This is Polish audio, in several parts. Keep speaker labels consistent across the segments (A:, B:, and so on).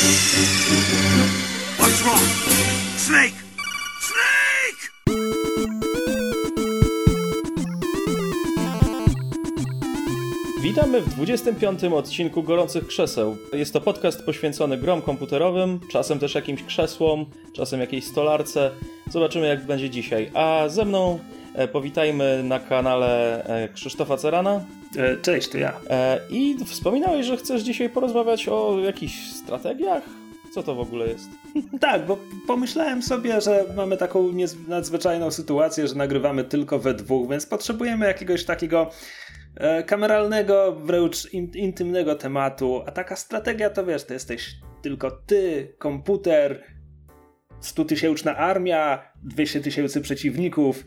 A: What's wrong? Snake! Snake!
B: Witamy w 25. odcinku Gorących Krzeseł. Jest to podcast poświęcony grom komputerowym, czasem też jakimś krzesłom, czasem jakiejś stolarce. Zobaczymy jak będzie dzisiaj. A ze mną e, powitajmy na kanale e, Krzysztofa Cerana.
C: E, Cześć, to ja.
B: E, I wspominałeś, że chcesz dzisiaj porozmawiać o jakichś strategiach? Co to w ogóle jest?
C: Tak, bo pomyślałem sobie, że mamy taką nadzwyczajną sytuację, że nagrywamy tylko we dwóch, więc potrzebujemy jakiegoś takiego e, kameralnego, wręcz in, intymnego tematu. A taka strategia to wiesz, to jesteś tylko ty, komputer, 100-tysięczna armia, 200 tysięcy przeciwników.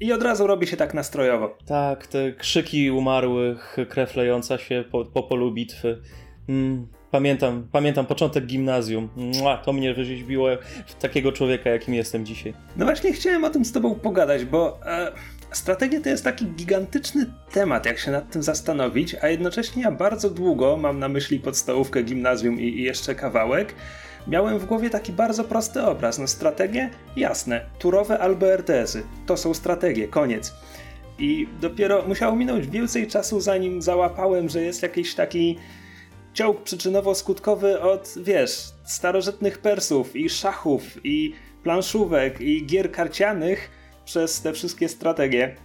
C: I od razu robi się tak nastrojowo.
B: Tak, te krzyki umarłych, krew lejąca się po, po polu bitwy. Mm, pamiętam, pamiętam początek gimnazjum. Mua, to mnie wyrzeźbiło w takiego człowieka, jakim jestem dzisiaj.
C: No właśnie chciałem o tym z tobą pogadać, bo e, strategia to jest taki gigantyczny temat, jak się nad tym zastanowić, a jednocześnie ja bardzo długo, mam na myśli podstałówkę, gimnazjum i, i jeszcze kawałek, miałem w głowie taki bardzo prosty obraz. No strategie? Jasne. Turowe albo RTS-y. To są strategie, koniec. I dopiero musiało minąć więcej czasu, zanim załapałem, że jest jakiś taki ciąg przyczynowo-skutkowy od, wiesz, starożytnych Persów i szachów i planszówek i gier karcianych przez te wszystkie strategie.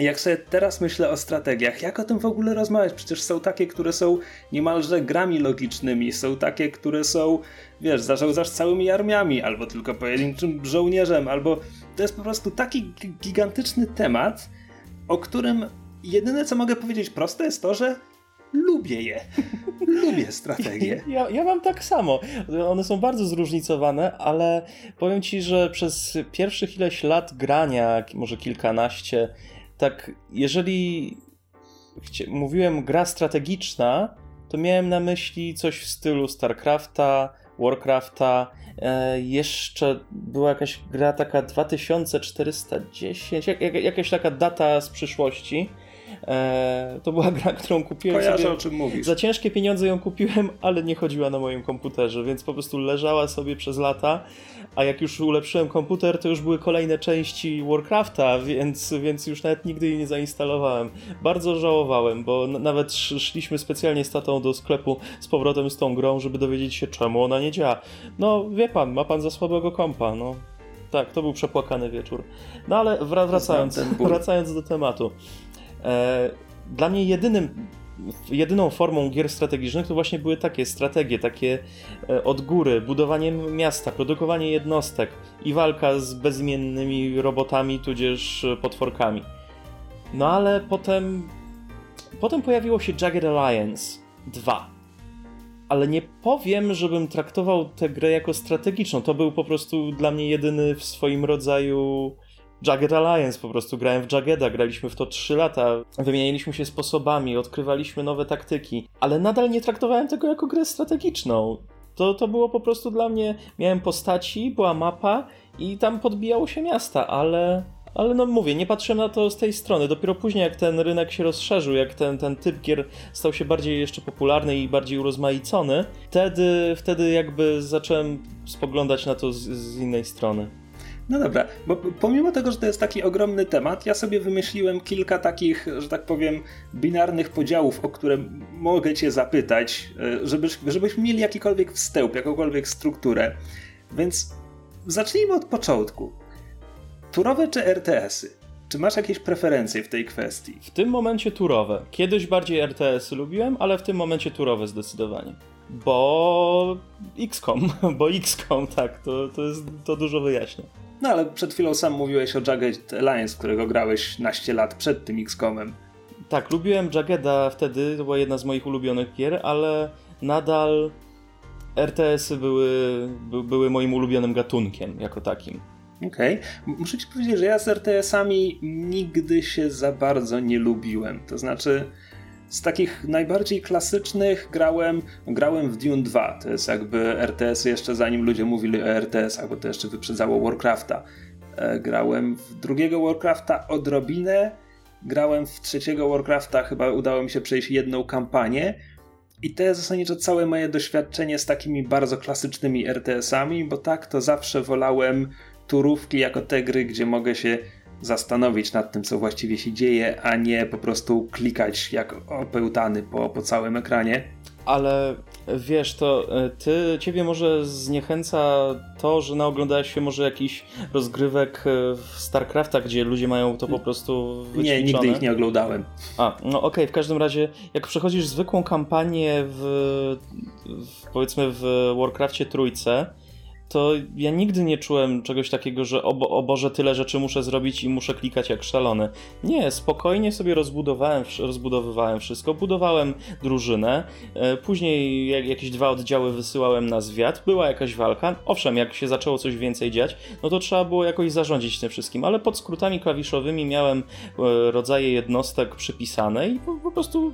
C: Jak sobie teraz myślę o strategiach, jak o tym w ogóle rozmawiać? Przecież są takie, które są niemalże grami logicznymi, są takie, które są, wiesz, zarządzasz całymi armiami, albo tylko pojedynczym żołnierzem, albo to jest po prostu taki gi- gigantyczny temat, o którym jedyne co mogę powiedzieć proste jest to, że lubię je. lubię strategie.
B: Ja, ja mam tak samo. One są bardzo zróżnicowane, ale powiem ci, że przez pierwszych ileś lat grania, może kilkanaście, tak jeżeli mówiłem gra strategiczna, to miałem na myśli coś w stylu StarCrafta, Warcrafta. E, jeszcze była jakaś gra taka 2410, jak, jak, jakaś taka data z przyszłości. E, to była gra, którą kupiłem
C: Kojarzę
B: sobie
C: o czym mówisz.
B: za ciężkie pieniądze ją kupiłem, ale nie chodziła na moim komputerze, więc po prostu leżała sobie przez lata. A jak już ulepszyłem komputer, to już były kolejne części Warcrafta, więc, więc już nawet nigdy jej nie zainstalowałem. Bardzo żałowałem, bo nawet sz- szliśmy specjalnie z tatą do sklepu z powrotem z tą grą, żeby dowiedzieć się, czemu ona nie działa. No, wie pan, ma pan za słabego kompa, no. Tak, to był przepłakany wieczór. No ale wra- wracając, wracając do tematu. E, dla mnie jedynym, jedyną formą gier strategicznych to właśnie były takie strategie, takie e, od góry, budowanie miasta, produkowanie jednostek i walka z bezimiennymi robotami tudzież e, potworkami. No ale potem potem pojawiło się Jagged Alliance 2. Ale nie powiem, żebym traktował tę grę jako strategiczną. To był po prostu dla mnie jedyny w swoim rodzaju Jagged Alliance, po prostu grałem w Jaggeda, graliśmy w to 3 lata, wymienialiśmy się sposobami, odkrywaliśmy nowe taktyki, ale nadal nie traktowałem tego jako grę strategiczną. To, to było po prostu dla mnie, miałem postaci, była mapa i tam podbijało się miasta, ale, ale no mówię, nie patrzyłem na to z tej strony. Dopiero później, jak ten rynek się rozszerzył, jak ten, ten typ gier stał się bardziej jeszcze popularny i bardziej urozmaicony, wtedy, wtedy jakby zacząłem spoglądać na to z, z innej strony.
C: No dobra, bo pomimo tego, że to jest taki ogromny temat, ja sobie wymyśliłem kilka takich, że tak powiem, binarnych podziałów, o które mogę cię zapytać, e, żebyś, żebyśmy mieli jakikolwiek wstęp, jakąkolwiek strukturę. Więc zacznijmy od początku. Turowe czy RTS-y? Czy masz jakieś preferencje w tej kwestii?
B: W tym momencie turowe. Kiedyś bardziej RTS-y lubiłem, ale w tym momencie turowe zdecydowanie. Bo XCOM, bo XCOM, tak, to, to, jest, to dużo wyjaśnia.
C: No ale przed chwilą sam mówiłeś o Jagged Alliance, którego grałeś naście lat przed tym XCOMem.
B: Tak, lubiłem Jaggeda wtedy, to była jedna z moich ulubionych gier, ale nadal RTS-y były, by, były moim ulubionym gatunkiem jako takim.
C: Okej. M- Muszę ci powiedzieć, że ja z RTS-ami nigdy się za bardzo nie lubiłem. To znaczy, z takich najbardziej klasycznych grałem, grałem w Dune 2. To jest jakby RTS jeszcze zanim ludzie mówili o RTS-ach, bo to jeszcze wyprzedzało Warcrafta. E, Grałem w drugiego Warcrafta odrobinę, grałem w trzeciego Warcrafta, chyba udało mi się przejść jedną kampanię, I to jest zasadniczo całe moje doświadczenie z takimi bardzo klasycznymi RTS-ami, bo tak to zawsze wolałem turówki jako te gry, gdzie mogę się zastanowić nad tym, co właściwie się dzieje, a nie po prostu klikać jak opełtany po, po całym ekranie.
B: Ale wiesz, to e, ty, ciebie może zniechęca to, że naoglądałeś się może jakiś rozgrywek e, w StarCrafta, gdzie ludzie mają to po prostu wyćwiczone.
C: Nie, nigdy ich nie oglądałem.
B: A, no okej, okay. w każdym razie, jak przechodzisz zwykłą kampanię w, w powiedzmy w Warcraftie trójce, to ja nigdy nie czułem czegoś takiego, że o, o Boże, tyle rzeczy muszę zrobić i muszę klikać jak szalony. Nie, spokojnie sobie rozbudowałem, rozbudowywałem wszystko, budowałem drużynę, e, później jakieś dwa oddziały wysyłałem na zwiat, była jakaś walka. Owszem, jak się zaczęło coś więcej dziać, no to trzeba było jakoś zarządzić tym wszystkim, ale pod skrótami klawiszowymi miałem e, rodzaje jednostek przypisane i po, prostu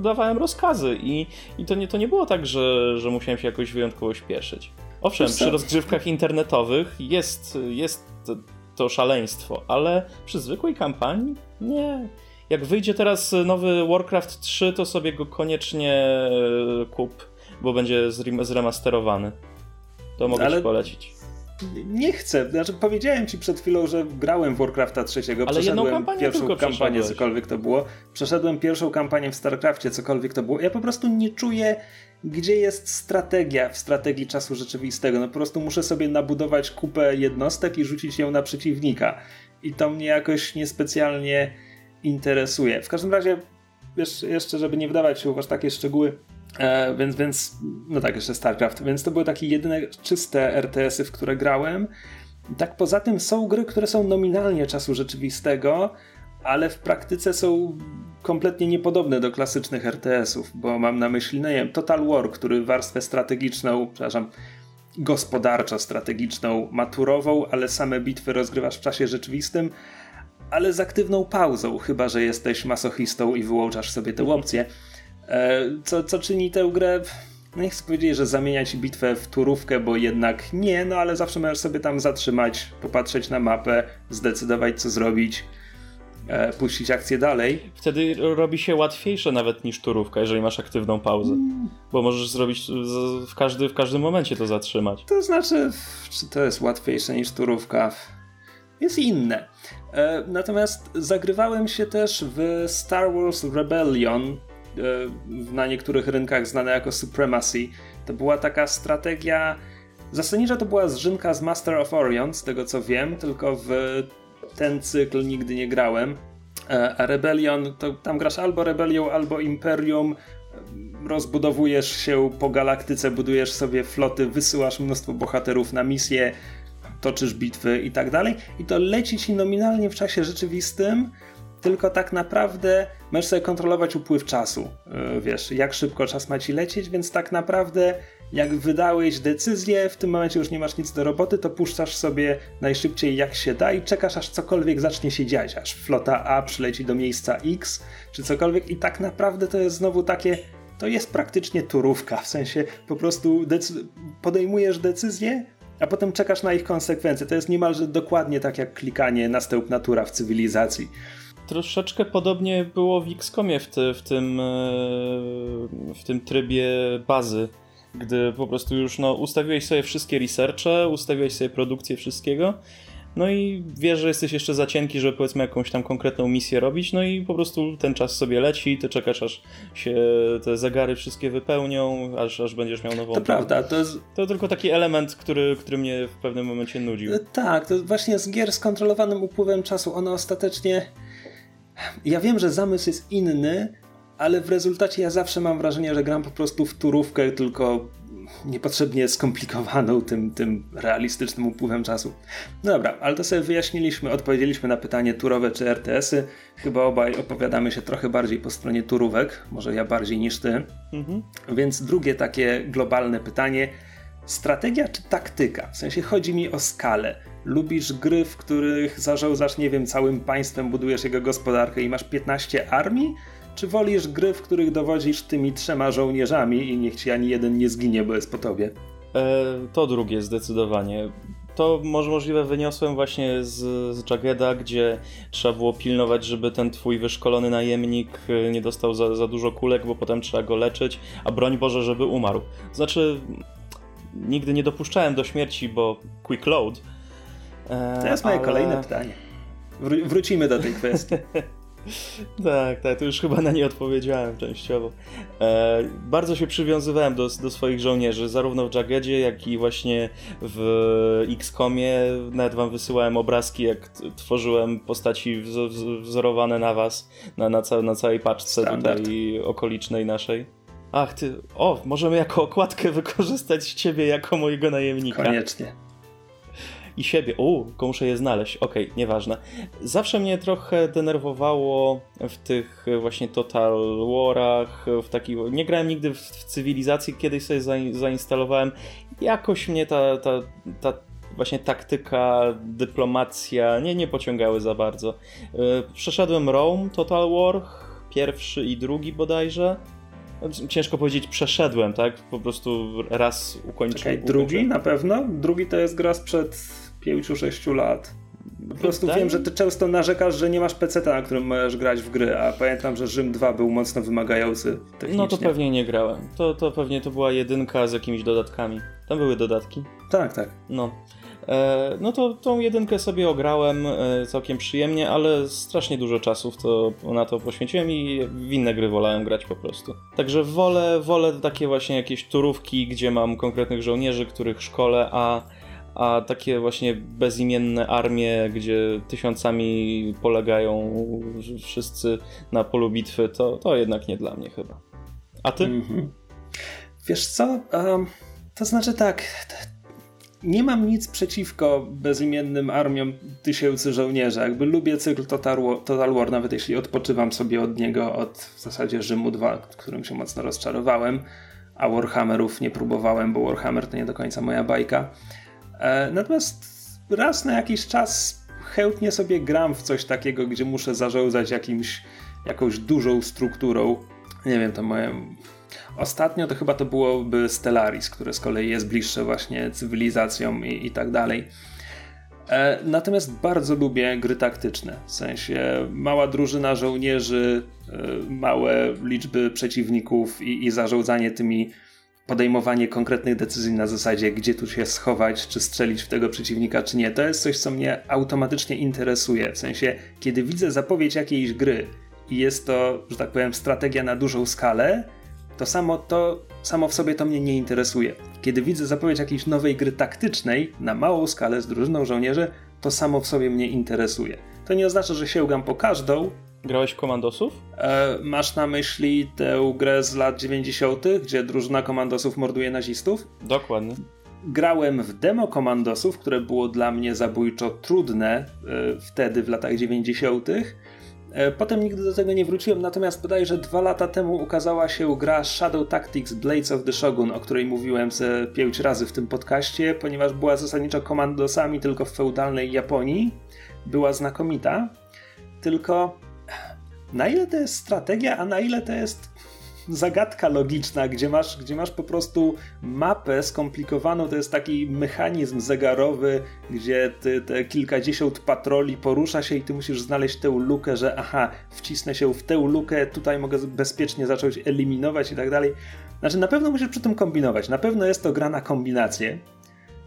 B: dawałem rozkazy i, i to, nie, to nie było tak, że, że musiałem się jakoś wyjątkowo śpieszyć. Owszem, przy rozgrywkach internetowych jest, jest to szaleństwo, ale przy zwykłej kampanii nie. Jak wyjdzie teraz nowy Warcraft 3, to sobie go koniecznie e, kup, bo będzie zremasterowany. To mogę ale... ci polecić.
C: Nie chcę. Znaczy, powiedziałem ci przed chwilą, że grałem w Warcrafta trzeciego. Ale przeszedłem pierwszą kampanię, cokolwiek to było. Przeszedłem pierwszą kampanię w StarCraftie, cokolwiek to było. Ja po prostu nie czuję gdzie jest strategia w strategii czasu rzeczywistego. No po prostu muszę sobie nabudować kupę jednostek i rzucić ją na przeciwnika. I to mnie jakoś niespecjalnie interesuje. W każdym razie, jeszcze, żeby nie wdawać się w takie szczegóły, e, więc, więc, no tak, jeszcze StarCraft. Więc to były takie jedyne czyste RTS-y, w które grałem. Tak poza tym są gry, które są nominalnie czasu rzeczywistego, ale w praktyce są kompletnie niepodobne do klasycznych RTS-ów, bo mam na myśli, no nie Total War, który warstwę strategiczną, przepraszam, gospodarczo-strategiczną maturową, ale same bitwy rozgrywasz w czasie rzeczywistym, ale z aktywną pauzą, chyba że jesteś masochistą i wyłączasz sobie tę opcję. E, co, co czyni tę grę, no nie chcę powiedzieć, że zamieniać bitwę w turówkę, bo jednak nie, no ale zawsze możesz sobie tam zatrzymać, popatrzeć na mapę, zdecydować co zrobić e, puścić akcję dalej.
B: Wtedy robi się łatwiejsze nawet niż turówka, jeżeli masz aktywną pauzę. Mm. Bo możesz zrobić w, każdy, w każdym momencie to zatrzymać.
C: To znaczy, czy to jest łatwiejsze niż turówka? Jest inne. E, natomiast zagrywałem się też w Star Wars Rebellion, e, na niektórych rynkach znane jako Supremacy. To była taka strategia. Zasadniczo to była zrzynka z Master of Orion, z tego co wiem, tylko w ten cykl nigdy nie grałem. E, a Rebellion, to tam grasz albo Rebelią, albo Imperium, rozbudowujesz się po galaktyce, budujesz sobie floty, wysyłasz mnóstwo bohaterów na misje, toczysz bitwy i tak dalej. I to leci ci nominalnie w czasie rzeczywistym, tylko tak naprawdę możesz sobie kontrolować upływ czasu. E, wiesz, jak szybko czas ma ci lecieć, więc tak naprawdę jak wydałeś decyzję, w tym momencie już nie masz nic do roboty, to puszczasz sobie najszybciej jak się da i czekasz aż cokolwiek zacznie się dziać, aż flota A przyleci do miejsca X, czy cokolwiek. I tak naprawdę to jest znowu takie, to jest praktycznie turówka, w sensie po prostu decy- podejmujesz decyzję, a potem czekasz na ich konsekwencje. To jest niemalże dokładnie tak jak klikanie następ natura w cywilizacji.
B: Troszeczkę podobnie było w XCOMie w, w, tym, e, w tym trybie bazy gdy po prostu już no, ustawiłeś sobie wszystkie researche, ustawiłeś sobie produkcję wszystkiego, no i wiesz, że jesteś jeszcze za cienki, żeby powiedzmy jakąś tam konkretną misję robić, no i po prostu ten czas sobie leci, ty czekasz aż się te zegary wszystkie wypełnią, aż, aż będziesz miał nową...
C: To prawda, to jest...
B: To tylko taki element, który, który mnie w pewnym momencie nudził. E,
C: tak, to właśnie z gier z kontrolowanym upływem czasu, one ostatecznie... Ja wiem, że zamysł jest inny, ale w rezultacie ja zawsze mam wrażenie, że gram po prostu w turówkę, tylko niepotrzebnie skomplikowaną tym, tym realistycznym upływem czasu. No dobra, ale to sobie wyjaśniliśmy, odpowiedzieliśmy na pytanie turowe czy RTS-y. Chyba obaj opowiadamy się trochę bardziej po stronie turówek, może ja bardziej niż ty. Mhm. Więc drugie takie globalne pytanie. Strategia czy taktyka? W sensie chodzi mi o skalę. Lubisz gry, w których zarządzasz, nie wiem, całym państwem, budujesz jego gospodarkę i masz 15 armii? Czy wolisz gry, w których dowodzisz tymi trzema żołnierzami i niech ci ani jeden nie zginie, bo jest po tobie?
B: E, to drugie zdecydowanie. to może możliwe wyniosłem właśnie z, z Jageda, gdzie trzeba było pilnować, żeby ten twój wyszkolony najemnik y, nie dostał za, za dużo kulek, bo potem trzeba go leczyć, a broń Boże, żeby umarł. Znaczy, nigdy nie dopuszczałem do śmierci, bo quick load.
C: E, to jest moje ale... kolejne pytanie. Wró wrócimy do tej kwestii.
B: Tak, tak, to już chyba na nie odpowiedziałem częściowo. E, bardzo się przywiązywałem do, do swoich żołnierzy, zarówno w Jagedzie, jak i właśnie w XCOMie. Nawet wam wysyłałem obrazki, jak tworzyłem postaci wzorowane na was, na, na, ca na całej paczce Standard. tutaj okolicznej naszej. Ach, ty, o, możemy jako okładkę wykorzystać ciebie jako mojego najemnika.
C: Koniecznie
B: i siebie. Tylko muszę je znaleźć. Okej, okay, nieważne. Zawsze mnie trochę denerwowało w tych właśnie Total Warach, w takich... Nie grałem nigdy w, w cywilizacji, kiedyś sobie zainstalowałem. Jakoś mnie ta, ta, ta właśnie taktyka, dyplomacja nie, nie pociągały za bardzo. E, przeszedłem Rome, Total War, pierwszy i drugi bodajże. Ciężko powiedzieć, przeszedłem, tak? Po prostu raz ukończyłem.
C: Czekaj, drugi na pewno? Drugi to jest gra sprzed 5-6 lat. Po prostu wiem, że ty często narzekasz, że nie masz PC, na którym możesz grać w gry, a pamiętam, że Rzym 2 był mocno wymagający technicznie.
B: No to pewnie nie grałem. To, to pewnie to była jedynka z jakimiś dodatkami. Tam były dodatki.
C: Tak, tak.
B: No. E, no to tą jedynkę sobie ograłem e, całkiem przyjemnie, ale strasznie dużo czasu to, na to poświęciłem i w inne gry wolałem grać po prostu. Także wolę, wolę takie właśnie jakieś turówki, gdzie mam konkretnych żołnierzy, których szkole, a a takie właśnie bezimienne armie, gdzie tysiącami polegają wszyscy na polu bitwy, to, to jednak nie dla mnie chyba. A ty? Mm -hmm.
C: Wiesz co? Um, to znaczy tak. Nie mam nic przeciwko bezimiennym armiom tysięcy żołnierzy. Jakby lubię cykl Total War, Total War, nawet jeśli odpoczywam sobie od niego od w zasadzie Rzymu 2, którym się mocno rozczarowałem, a Warhammerów nie próbowałem, bo Warhammer to nie do końca moja bajka. E, natomiast raz na jakiś czas chętnie sobie gram w coś takiego, gdzie muszę zarządzać jakimś, jakąś dużą strukturą. Nie wiem, to moje. Ostatnio to chyba to byłoby Stellaris, które z kolei jest bliższe właśnie cywilizacjom i, i tak dalej. E, natomiast bardzo lubię gry taktyczne. W sensie mała drużyna żołnierzy, e, małe liczby przeciwników i, i zarządzanie tymi podejmowanie konkretnych decyzji na zasadzie, gdzie tu się schować, czy strzelić w tego przeciwnika, czy nie, to jest coś, co mnie automatycznie interesuje. W sensie, kiedy widzę zapowiedź jakiejś gry i jest to, że tak powiem, strategia na dużą skalę, to samo to samo w sobie to mnie nie interesuje. Kiedy widzę zapowiedź jakiejś nowej gry taktycznej na małą skalę z drużyną żołnierzy, to samo w sobie mnie interesuje. To nie oznacza, że sięgam po każdą,
B: Grałeś w komandosów?
C: E, masz na myśli tę grę z lat 90., gdzie drużyna komandosów morduje nazistów?
B: Dokładnie.
C: Grałem w demo komandosów, które było dla mnie zabójczo trudne e, wtedy, w latach 90. E, potem nigdy do tego nie wróciłem, natomiast bodajże dwa lata temu ukazała się gra Shadow Tactics Blades of the Shogun, o której mówiłem ze pięć razy w tym podcaście, ponieważ była zasadniczo komandosami tylko w feudalnej Japonii. Była znakomita, tylko na ile to jest strategia, a na ile to jest zagadka logiczna, gdzie masz, gdzie masz po prostu mapę skomplikowaną, to jest taki mechanizm zegarowy, gdzie ty, te kilkadziesiąt patroli porusza się i ty musisz znaleźć tę lukę, że aha, wcisnę się w tę lukę, tutaj mogę bezpiecznie zacząć eliminować i tak dalej. Znaczy na pewno musisz przy tym kombinować, na pewno jest to gra na kombinację.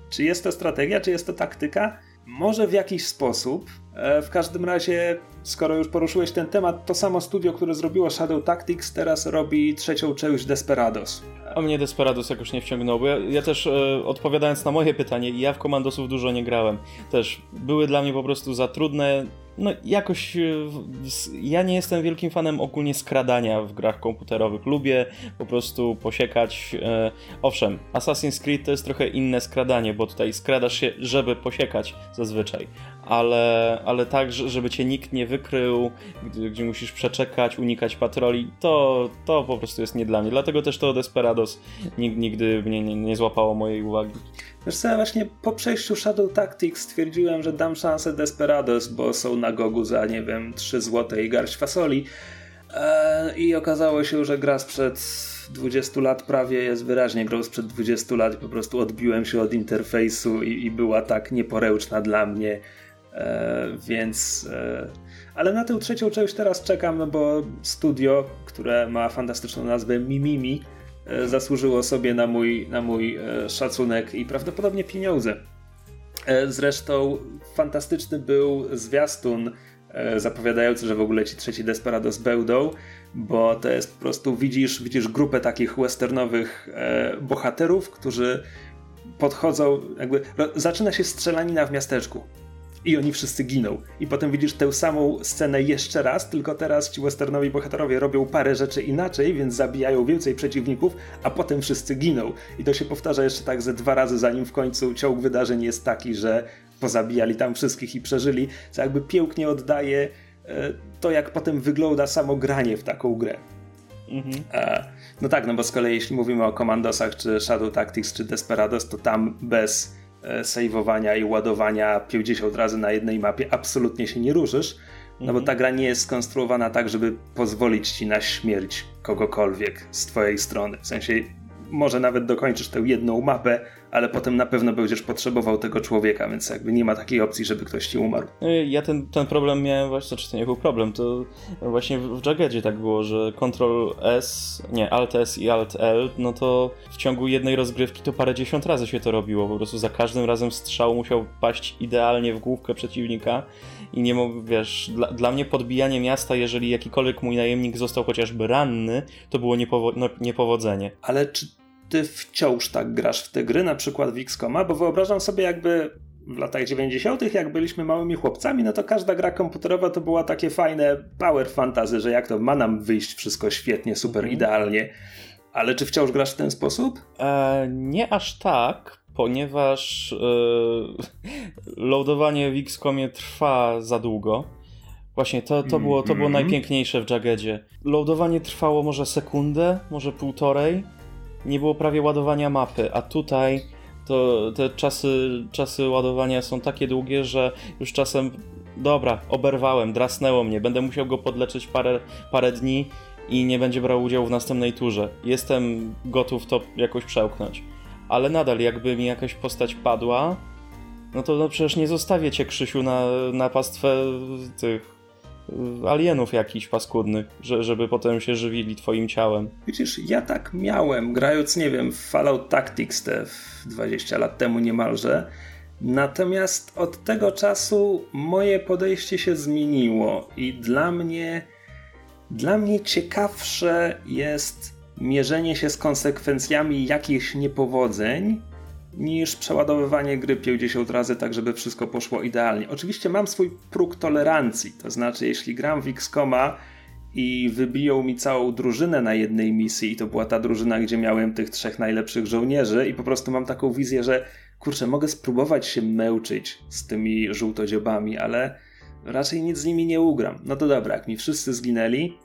C: Czy jest to strategia, czy jest to taktyka? Może w jakiś sposób. E, w każdym razie, skoro już poruszyłeś ten temat, to samo studio, które zrobiło Shadow Tactics, teraz robi trzecią część Desperados.
B: A mnie Desperados jakoś nie wciągnął, bo ja, ja też e, odpowiadając na moje pytanie, ja w Komandosów dużo nie grałem. Też były dla mnie po prostu za trudne, no jakoś e, ja nie jestem wielkim fanem ogólnie skradania w grach komputerowych. Lubię po prostu posiekać. E, owszem, Assassin's Creed to jest trochę inne skradanie, bo tutaj skradasz się, żeby posiekać zazwyczaj, ale, ale tak, żeby cię nikt nie wykrył, gdzie, musisz przeczekać, unikać patroli, to, to po prostu jest nie dla mnie. Dlatego też to Desperados nigdy mnie nie, nie złapało mojej uwagi.
C: Wiesz co, ja właśnie po przejściu Shadow Tactics stwierdziłem, że dam szansę Desperados, bo są na gogu za, nie wiem, 3 złote i garść fasoli. Eee, I okazało się, że gra sprzed 20 lat prawie jest wyraźnie grą sprzed 20 lat po prostu odbiłem się od interfejsu i, i była tak nieporęczna dla mnie, więc... E, ale na tę trzecią część teraz czekam, bo studio, które ma fantastyczną nazwę Mimimi, e, zasłużyło sobie na mój, na mój e, szacunek i prawdopodobnie pieniądze. E, zresztą fantastyczny był zwiastun E, zapowiadający, że w ogóle ci trzeci Desperados będą, bo to jest po prostu widzisz, widzisz grupę takich westernowych e, bohaterów, którzy podchodzą, jakby zaczyna się strzelanina w miasteczku i oni wszyscy giną. I potem widzisz tę samą scenę jeszcze raz, tylko teraz ci westernowi bohaterowie robią parę rzeczy inaczej, więc zabijają więcej przeciwników, a potem wszyscy giną. I to się powtarza jeszcze tak ze dwa razy, zanim w końcu ciąg wydarzeń jest taki, że pozabijali tam wszystkich i przeżyli, co jakby pięknie oddaje e, to, jak potem wygląda samo granie w taką grę. Mhm. E, no tak, no bo z kolei jeśli mówimy o Commandosach, czy Shadow Tactics, czy Desperados, to tam bez saveowania i ładowania 50 razy na jednej mapie absolutnie się nie ruszysz, no bo mhm. ta gra nie jest skonstruowana tak, żeby pozwolić ci na śmierć kogokolwiek z twojej strony. W sensie może nawet dokończysz tę jedną mapę, ale potem na pewno będziesz potrzebował tego człowieka, więc jakby nie ma takiej opcji, żeby ktoś ci umarł.
B: Y, ja ten, ten problem miałem właśnie, czy to nie był problem, to właśnie w Jaggedzie tak było, że Ctrl S, nie, Alt S i Alt L, no to w ciągu jednej rozgrywki to parę dziesiąt razy się to robiło, po prostu za każdym razem strzał musiał paść idealnie w główkę przeciwnika i nie mógł, wiesz, dla, dla mnie podbijanie miasta, jeżeli jakikolwiek mój najemnik został chociażby ranny, to było niepowo no, niepowodzenie.
C: Ale czy ty wciąż tak grasz w te gry, na przykład w X-Koma, bo wyobrażam sobie jakby w latach 90., jak byliśmy małymi chłopcami, no to każda gra komputerowa to była takie fajne power fantasy, że jak to ma nam wyjść wszystko świetnie, super mhm. idealnie. Ale czy wciąż grasz w ten sposób?
B: E, nie aż tak, ponieważ e, loadowanie w X-Komie trwa za długo. Właśnie to, to, było, to było mm -hmm. najpiękniejsze w Jaggedzie. Loadowanie trwało może sekundę, może półtorej nie było prawie ładowania mapy, a tutaj to te czasy, czasy ładowania są takie długie, że już czasem dobra, oberwałem, drasnęło mnie, będę musiał go podleczyć parę, parę dni i nie będzie brał udziału w następnej turze. Jestem gotów to jakoś przełknąć. Ale nadal, jakby mi jakaś postać padła, no to no przecież nie zostawię cię, Krzysiu, na, na pastwę tych alienów jakichś paskudnych, że, żeby potem się żywili twoim ciałem.
C: Widzisz, ja tak miałem, grając, nie wiem, w Fallout Tactics te 20 lat temu niemalże. Natomiast od tego czasu moje podejście się zmieniło i dla mnie dla mnie ciekawsze jest mierzenie się z konsekwencjami jakichś niepowodzeń niż przeładowywanie gry 50 razy tak, żeby wszystko poszło idealnie. Oczywiście mam swój próg tolerancji, to znaczy jeśli gram w X-Koma i wybiją mi całą drużynę na jednej misji i to była ta drużyna, gdzie miałem tych trzech najlepszych żołnierzy i po prostu mam taką wizję, że kurczę, mogę spróbować się męczyć z tymi żółtodziobami, ale raczej nic z nimi nie ugram. No to dobra, jak mi wszyscy zginęli,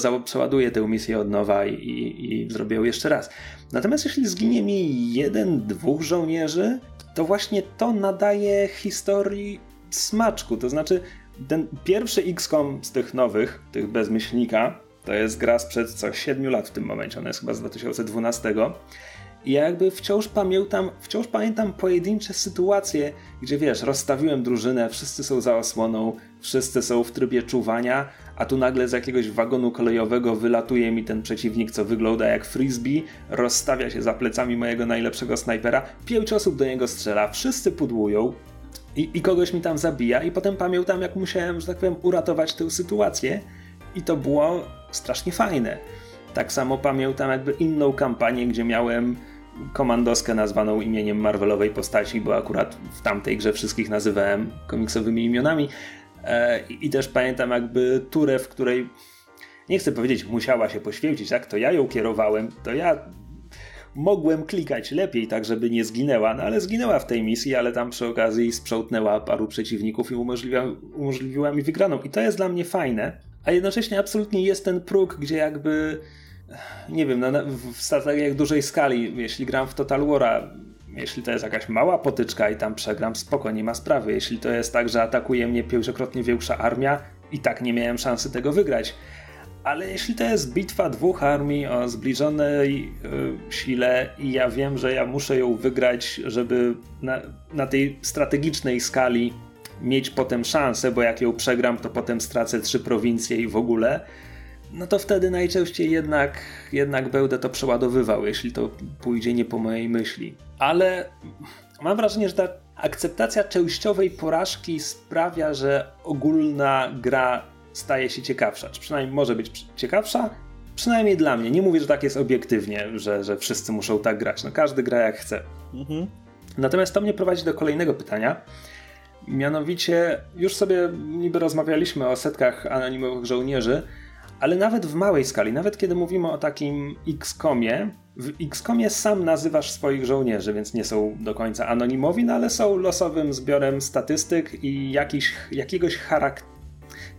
C: to przeładuję tę misję od nowa i, i, i zrobię ją jeszcze raz. Natomiast jeśli zginie mi jeden, dwóch żołnierzy, to właśnie to nadaje historii smaczku. To znaczy, ten pierwszy XCOM z tych nowych, tych bez myślnika, to jest gra sprzed co 7 lat w tym momencie, ona jest chyba z 2012. I ja jakby wciąż pamiętam, wciąż pamiętam pojedyncze sytuacje, gdzie wiesz, rozstawiłem drużynę, wszyscy są za osłoną, wszyscy są w trybie czuwania, a tu nagle z jakiegoś wagonu kolejowego wylatuje mi ten przeciwnik, co wygląda jak frisbee, rozstawia się za plecami mojego najlepszego snajpera, pięć osób do niego strzela, wszyscy pudłują i, i kogoś mi tam zabija i potem pamiętam jak musiałem, że tak powiem, uratować tę sytuację i to było strasznie fajne. Tak samo pamiętam jakby inną kampanię, gdzie miałem komandoskę nazwaną imieniem Marvelowej postaci, bo akurat w tamtej grze wszystkich nazywałem komiksowymi imionami. E, I też pamiętam jakby turę, w której nie chcę powiedzieć musiała się poświęcić, tak? To ja ją kierowałem, to ja mogłem klikać lepiej, tak żeby nie zginęła, no ale zginęła w tej misji, ale tam przy okazji sprzątnnęła paru przeciwników i umożliwiła, umożliwiła mi wygraną. I to jest dla mnie fajne, a jednocześnie absolutnie jest ten próg, gdzie jakby nie wiem, no, w strategiach dużej skali, jeśli gram w Total War'a, jeśli to jest jakaś mała potyczka i tam przegram, spoko, nie ma sprawy. Jeśli to jest tak, że atakuje mnie pięciokrotnie większa armia, i tak nie miałem szansy tego wygrać. ale jeśli to jest bitwa dwóch armii o zbliżonej y, sile i ja wiem, że ja muszę ją wygrać, żeby na, na tej strategicznej skali mieć potem szansę, bo jak ją przegram, to potem stracę trzy prowincje i w ogóle, no to wtedy najczęściej jednak, jednak będę to przeładowywał, jeśli to pójdzie nie po mojej myśli. Ale mam wrażenie, że ta akceptacja częściowej porażki sprawia, że ogólna gra staje się ciekawsza, czy przynajmniej może być ciekawsza. Przynajmniej dla mnie. Nie mówię, że tak jest obiektywnie, że, że wszyscy muszą tak grać. No każdy gra jak chce. Mhm. Natomiast to mnie prowadzi do kolejnego pytania. Mianowicie, już sobie niby rozmawialiśmy o setkach anonimowych żołnierzy, ale nawet w małej skali, nawet kiedy mówimy o takim XCOMie, w XCOMie sam nazywasz swoich żołnierzy, więc nie są do końca anonimowi, no ale są losowym zbiorem statystyk i jakiegoś charakteru,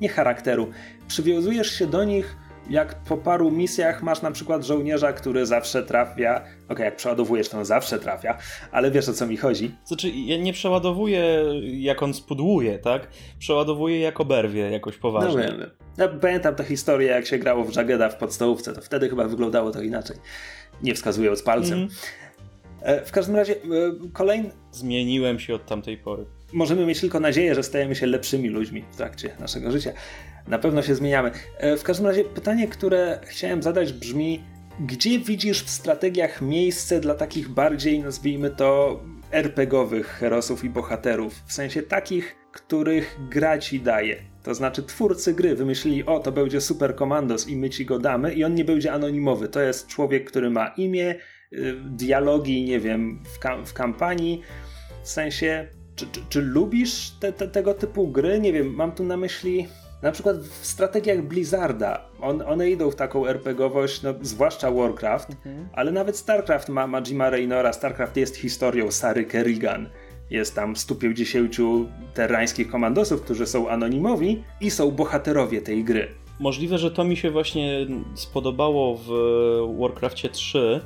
C: nie charakteru, przywiązujesz się do nich jak po paru misjach masz na przykład żołnierza, który zawsze trafia. Okej, okay, jak przeładowujesz, to on zawsze trafia, ale wiesz o co mi chodzi.
B: Znaczy, ja nie przeładowuję jak on spudłuje, tak? Przeładowuję jak oberwie jakoś poważnie. No wiem.
C: Ja pamiętam tę historię, jak się grało w Jageda w podstawówce, to wtedy chyba wyglądało to inaczej. Nie wskazując palcem. Mm. W każdym razie, e, kolejny.
B: Zmieniłem się od tamtej pory.
C: Możemy mieć tylko nadzieję, że stajemy się lepszymi ludźmi w trakcie naszego życia. Na pewno się zmieniamy. E, w każdym razie pytanie, które chciałem zadać brzmi: gdzie widzisz w strategiach miejsce dla takich bardziej, nazwijmy to, RPGowych herosów i bohaterów? W sensie takich, których gra ci daje. To znaczy, twórcy gry wymyślili, o, to będzie super komandos i my ci go damy, i on nie będzie anonimowy. To jest człowiek, który ma imię, y, dialogi, nie wiem, w, kam w kampanii. W sensie, czy, czy, czy lubisz te, te, tego typu gry? Nie wiem, mam tu na myśli na przykład w strategiach Blizzarda, on, one idą w taką RPGowość, no, zwłaszcza Warcraft, mhm. ale nawet StarCraft ma, ma Jima Raynora, StarCraft jest historią Sary Kerrigan. Jest tam 150 terrańskich komandosów, którzy są anonimowi i są bohaterowie tej gry.
B: Możliwe, że to mi się właśnie spodobało w Warcraftie 3,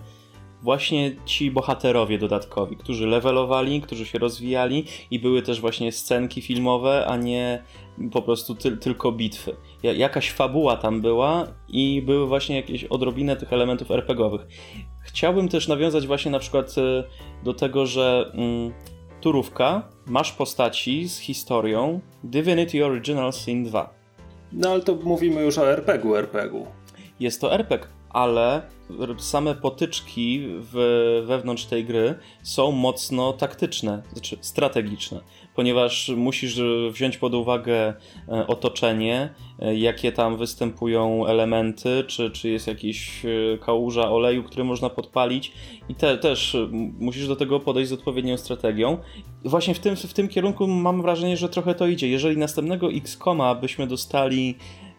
B: właśnie ci bohaterowie dodatkowi, którzy levelowali, którzy się rozwijali i były też właśnie scenki filmowe, a nie po prostu ty tylko bitwy. Jakaś fabuła tam była i były właśnie jakieś odrobinę tych elementów RPGowych. Chciałbym też nawiązać właśnie na przykład e, do tego, że mm, turówka, masz postaci z historią Divinity Original Sin 2.
C: No ale to mówimy już o RPG-u, RPG-u.
B: Jest to RPG, ale same potyczki w, wewnątrz tej gry są mocno taktyczne, znaczy strategiczne, ponieważ musisz wziąć pod uwagę e, otoczenie, e, jakie tam występują elementy, czy, czy jest jakiś e, kałuża oleju, który można podpalić i te, też musisz do tego podejść z odpowiednią strategią. Właśnie w tym, w tym kierunku mam wrażenie, że trochę to idzie. Jeżeli następnego X-Koma byśmy dostali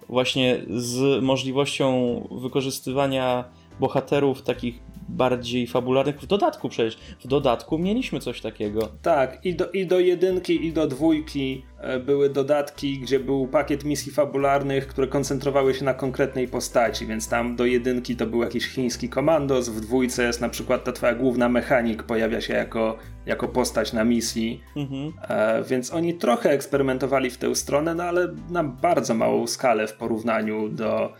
B: właśnie z możliwością wykorzystywania bohaterów takich bardziej fabularnych. W dodatku przecież, w dodatku mieliśmy coś takiego.
C: Tak, i do, i do jedynki, i do dwójki e, były dodatki, gdzie był pakiet misji fabularnych, które koncentrowały się na konkretnej postaci, więc tam do jedynki to był jakiś chiński komandos, w dwójce jest na przykład ta twoja główna mechanik pojawia się jako, jako postać na misji, mhm. e, więc oni trochę eksperymentowali w tę stronę, no ale na bardzo małą skalę w porównaniu do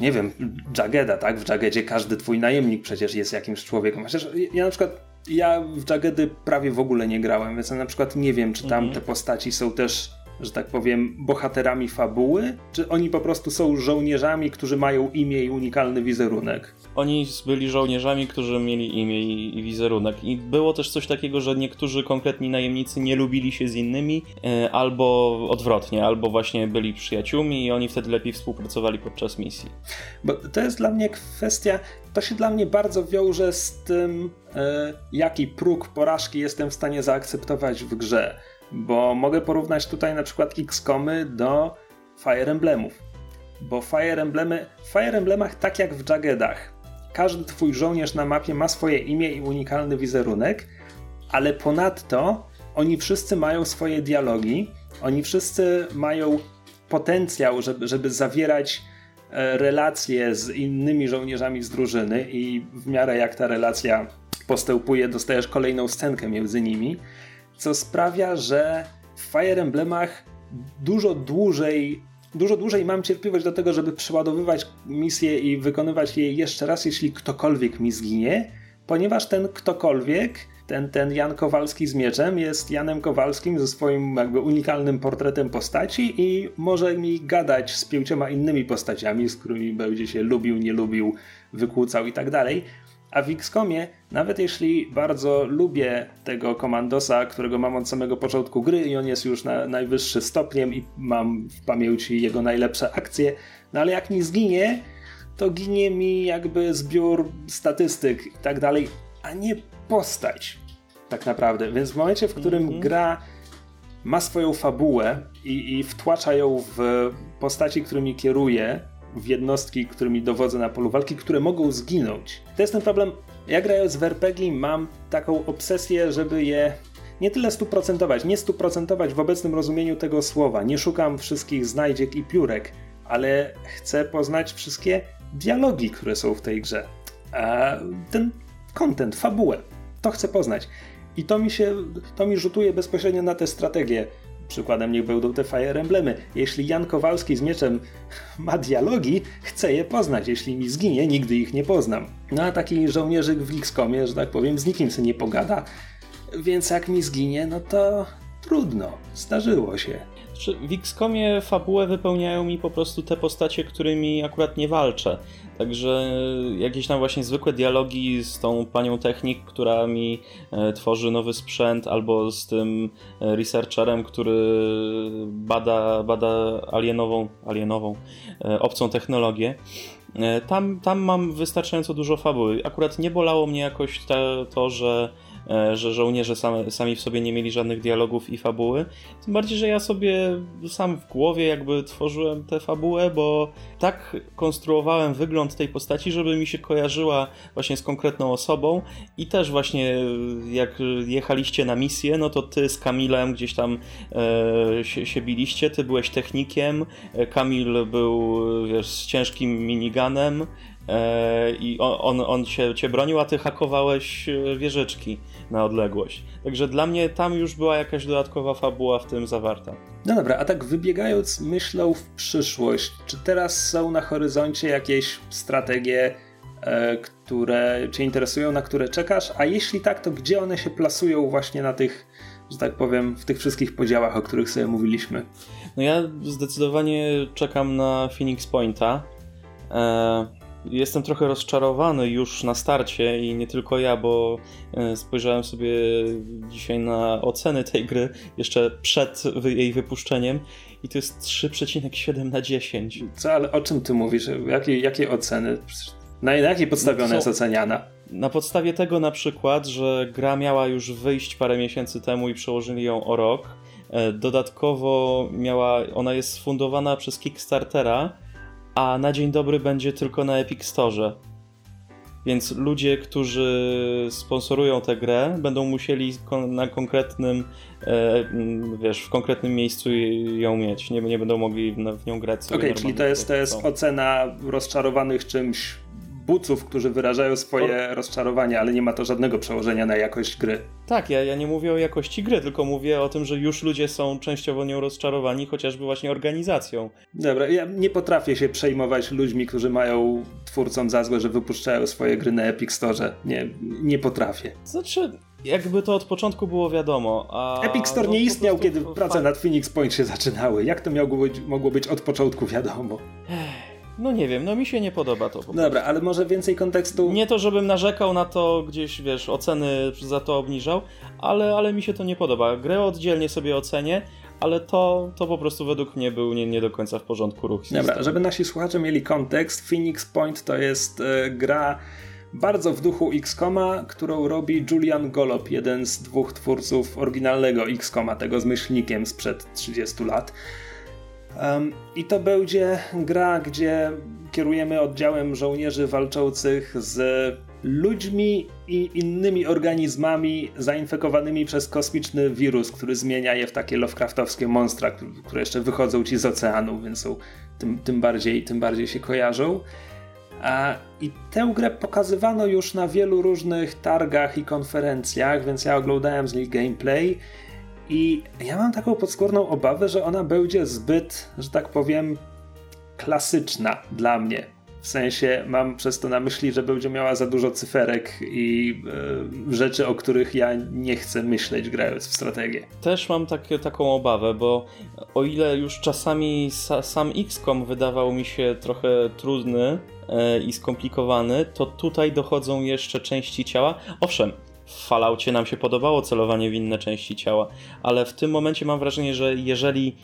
C: nie wiem, Jageda, tak? W Jagedzie każdy twój najemnik przecież jest jakimś człowiekiem. Chociaż ja na przykład, ja w Jagedy prawie w ogóle nie grałem, więc ja na przykład nie wiem, czy tam mhm. te postaci są też że tak powiem, bohaterami fabuły, czy oni po prostu są żołnierzami, którzy mają imię i unikalny wizerunek?
B: Oni byli żołnierzami, którzy mieli imię i, wizerunek. I było też coś takiego, że niektórzy konkretni najemnicy nie lubili się z innymi, e, albo odwrotnie, albo właśnie byli przyjaciółmi i oni wtedy lepiej współpracowali podczas misji.
C: Bo to jest dla mnie kwestia, to się dla mnie bardzo wiąże z tym, e, jaki próg porażki jestem w stanie zaakceptować w grze bo mogę porównać tutaj na przykład X-komy do Fire Emblemów. Bo Fire Emblemy, Fire Emblemach tak jak w Jaggedach, każdy twój żołnierz na mapie ma swoje imię i unikalny wizerunek, ale ponadto oni wszyscy mają swoje dialogi, oni wszyscy mają potencjał, żeby, żeby zawierać e, relacje z innymi żołnierzami z drużyny i w miarę jak ta relacja postępuje, dostajesz kolejną scenkę między nimi co sprawia, że w Fire Emblemach dużo dłużej dużo dłużej mam cierpliwość do tego, żeby przeładowywać misję i wykonywać je jeszcze raz, jeśli ktokolwiek mi zginie, ponieważ ten ktokolwiek, ten, ten Jan Kowalski z mieczem jest Janem Kowalskim ze swoim jakby unikalnym portretem postaci i może mi gadać z pięcioma innymi postaciami, z którymi będzie się lubił, nie lubił, wykłócał i tak dalej. A w XCOMie, nawet jeśli bardzo lubię tego komandosa, którego mam od samego początku gry i on jest już na najwyższy stopniem i mam w pamięci jego najlepsze akcje, no ale jak mi zginie, to ginie mi jakby zbiór statystyk i tak dalej, a nie postać tak naprawdę. Więc w momencie, w którym mm -hmm. gra ma swoją fabułę i, i wtłacza ją w postaci, którymi kieruje, w jednostki, którymi dowodzę na polu walki, które mogą zginąć. To jest ten problem. Ja grając w RPG mam taką obsesję, żeby je nie tyle stuprocentować, nie stuprocentować w obecnym rozumieniu tego słowa. Nie szukam wszystkich znajdziek i piórek, ale chcę poznać wszystkie dialogi, które są w tej grze. A ten content, fabułę, to chcę poznać. I to mi się, to mi rzutuje bezpośrednio na tę strategię. Przykładem niech będą te Fire Emblemy. Jeśli Jan Kowalski z mieczem ma dialogi, chcę je poznać. Jeśli mi zginie, nigdy ich nie poznam. No a taki żołnierzyk w XCOMie, że tak powiem, z nikim się nie pogada. Więc jak mi zginie, no to trudno. Zdarzyło się.
B: W XCOMie fabułę wypełniają mi po prostu te postacie, którymi akurat nie walczę. Także jakieś tam właśnie zwykłe dialogi z tą panią technik, która mi e, tworzy nowy sprzęt, albo z tym e, researcherem, który bada, bada alienową, alienową, e, obcą technologię. Tam, tam mam wystarczająco dużo fabuły. Akurat nie bolało mnie jakoś to, że że żołnierze same, sami w sobie nie mieli żadnych dialogów i fabuły. Tym bardziej, że ja sobie sam w głowie jakby tworzyłem tę fabułę, bo tak konstruowałem wygląd tej postaci, żeby mi się kojarzyła właśnie z konkretną osobą i też właśnie jak jechaliście na misję, no to ty z Kamilem gdzieś tam e, się, się biliście, ty byłeś technikiem, e, Kamil był wiesz, z ciężkim miniganem, E, i on, on cię, cię bronił, a ty hakowałeś e, wieżyczki na odległość. Także dla mnie tam już była jakaś dodatkowa fabuła w tym zawarta.
C: No dobra, a tak wybiegając myślą w przyszłość, czy teraz są na horyzoncie jakieś strategie, e, które cię interesują, na które czekasz? A jeśli tak, to gdzie one się plasują właśnie na tych, że tak powiem, w tych wszystkich podziałach, o których sobie mówiliśmy?
B: No ja zdecydowanie czekam na Phoenix Pointa. E Jestem trochę rozczarowany już na starcie i nie tylko ja, bo e, spojrzałem sobie dzisiaj na oceny tej gry jeszcze przed jej wypuszczeniem i to jest 3,7 na 10.
C: Co, ale o czym ty mówisz? Jakie, jakie oceny? Na, jakiej podstawie ona jest oceniana?
B: Na podstawie tego na przykład, że gra miała już wyjść parę miesięcy temu i przełożyli ją o rok. E, dodatkowo miała, ona jest sfundowana przez Kickstartera, a na dzień dobry będzie tylko na Epic Store. Więc ludzie, którzy sponsorują tę grę, będą musieli na konkretnym, e, wiesz, w konkretnym miejscu ją mieć. Nie, nie będą mogli w nią grać.
C: Okej, okay, czyli to jest, to jest ocena rozczarowanych czymś buców, którzy wyrażają swoje rozczarowanie, ale nie ma to żadnego przełożenia na jakość gry.
B: Tak, ja, ja nie mówię o jakości gry, tylko mówię o tym, że już ludzie są częściowo nią rozczarowani, chociażby właśnie organizacją.
C: Dobra, ja nie potrafię się przejmować ludźmi, którzy mają twórcom za złe, że wypuszczają swoje gry na Epic Store. Nie, nie potrafię.
B: Znaczy, jakby to od początku było wiadomo. A
C: Epic Store nie istniał, kiedy prace nad Phoenix Point się zaczynały. Jak to mogło być, mogło być od początku wiadomo?
B: Ech. No nie wiem, no mi się nie podoba to. Po
C: Dobra, ale może więcej kontekstu.
B: Nie to, żebym narzekał na to, gdzieś wiesz, oceny za to obniżał, ale, ale mi się to nie podoba. Grę oddzielnie sobie ocenię, ale to, to po prostu według mnie był nie, nie do końca w porządku ruch.
C: Dobra, żeby nasi słuchacze mieli kontekst, Phoenix Point to jest e, gra bardzo w duchu X-Koma, którą robi Julian Golop, jeden z dwóch twórców oryginalnego X-Koma, tego z myślnikiem sprzed 30 lat. Um, I to będzie gra, gdzie kierujemy oddziałem żołnierzy walczących z ludźmi i innymi organizmami zainfekowanymi przez kosmiczny wirus, który zmienia je w takie Lovecraftowskie monstra, które jeszcze wychodzą ci z oceanu, więc są tym, tym, bardziej, tym bardziej się kojarzą. A, I tę grę pokazywano już na wielu różnych targach i konferencjach, więc ja oglądałem z nich gameplay I ja mam taką podskórną obawę, że ona będzie zbyt, że tak powiem, klasyczna dla mnie. W sensie mam przez to na myśli, że będzie miała za dużo cyferek i e, rzeczy, o których ja nie chcę myśleć grając w strategię.
B: Też mam taką obawę, bo o ile już czasami sa, sam XCOM wydawał mi się trochę trudny e, i skomplikowany, to tutaj dochodzą jeszcze części ciała. Owszem, w Falloutie nam się podobało celowanie w inne części ciała, ale w tym momencie mam wrażenie, że jeżeli,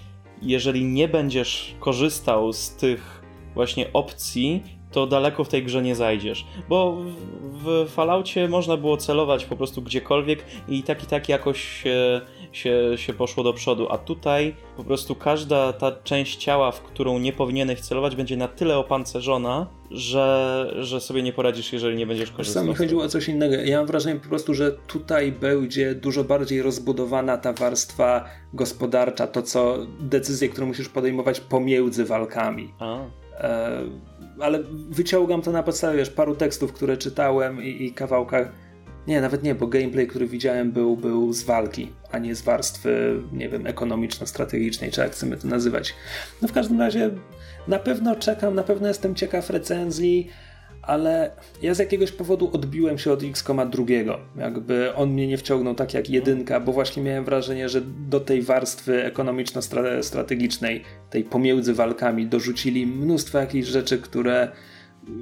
B: jeżeli nie będziesz korzystał z tych właśnie opcji, to daleko w tej grze nie zajdziesz. Bo w, w można było celować po prostu gdziekolwiek i tak i tak jakoś się, się, się poszło do przodu. A tutaj po prostu każda ta część ciała, w którą nie powinieneś celować, będzie na tyle opancerzona, że, że sobie nie poradzisz, jeżeli nie będziesz korzystał.
C: Mi chodziło o coś innego. Ja mam wrażenie po prostu, że tutaj będzie dużo bardziej rozbudowana ta warstwa gospodarcza, to co decyzje, które musisz podejmować pomiędzy walkami. A. E, ale wyciągam to na podstawie wiesz, paru tekstów, które czytałem i, i kawałkach. Nie, nawet nie, bo gameplay, który widziałem, był, był z walki, a nie z warstwy, nie wiem, ekonomiczno-strategicznej, czy jak chcemy to nazywać. No w każdym razie na pewno czekam, na pewno jestem ciekaw recenzji ale ja z jakiegoś powodu odbiłem się od X-Koma drugiego. Jakby on mnie nie wciągnął tak jak jedynka, bo właśnie miałem wrażenie, że do tej warstwy ekonomiczno-strategicznej, tej pomiędzy walkami, dorzucili mnóstwo jakichś rzeczy, które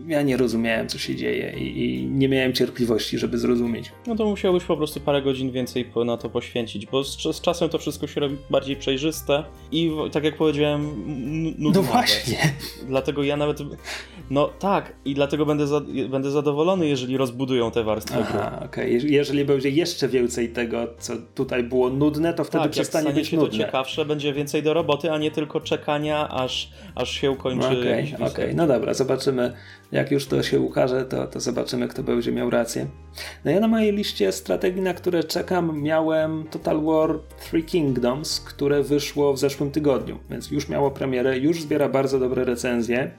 C: ja nie rozumiałem, co się dzieje i, i, nie miałem cierpliwości, żeby zrozumieć.
B: No to musiałbyś po prostu parę godzin więcej na to poświęcić, bo z, z czasem to wszystko się robi bardziej przejrzyste i tak jak powiedziałem, nudne.
C: No właśnie.
B: Dlatego ja nawet, no tak, i dlatego będę, za, będę zadowolony, jeżeli rozbudują te warstwy
C: Aha, okej. Okay. Jeżeli będzie jeszcze więcej tego, co tutaj było nudne, to wtedy tak, przestanie być
B: się
C: nudne.
B: to ciekawsze, będzie więcej do roboty, a nie tylko czekania, aż, aż się ukończy.
C: Okej, okay, okej. Okay. No dobra, zobaczymy jak już to się ukaże, to, to zobaczymy, kto będzie miał rację. No ja na mojej liście strategii, na które czekam, miałem Total War Three Kingdoms, które wyszło w zeszłym tygodniu, więc już miało premierę, już zbiera bardzo dobre recenzje.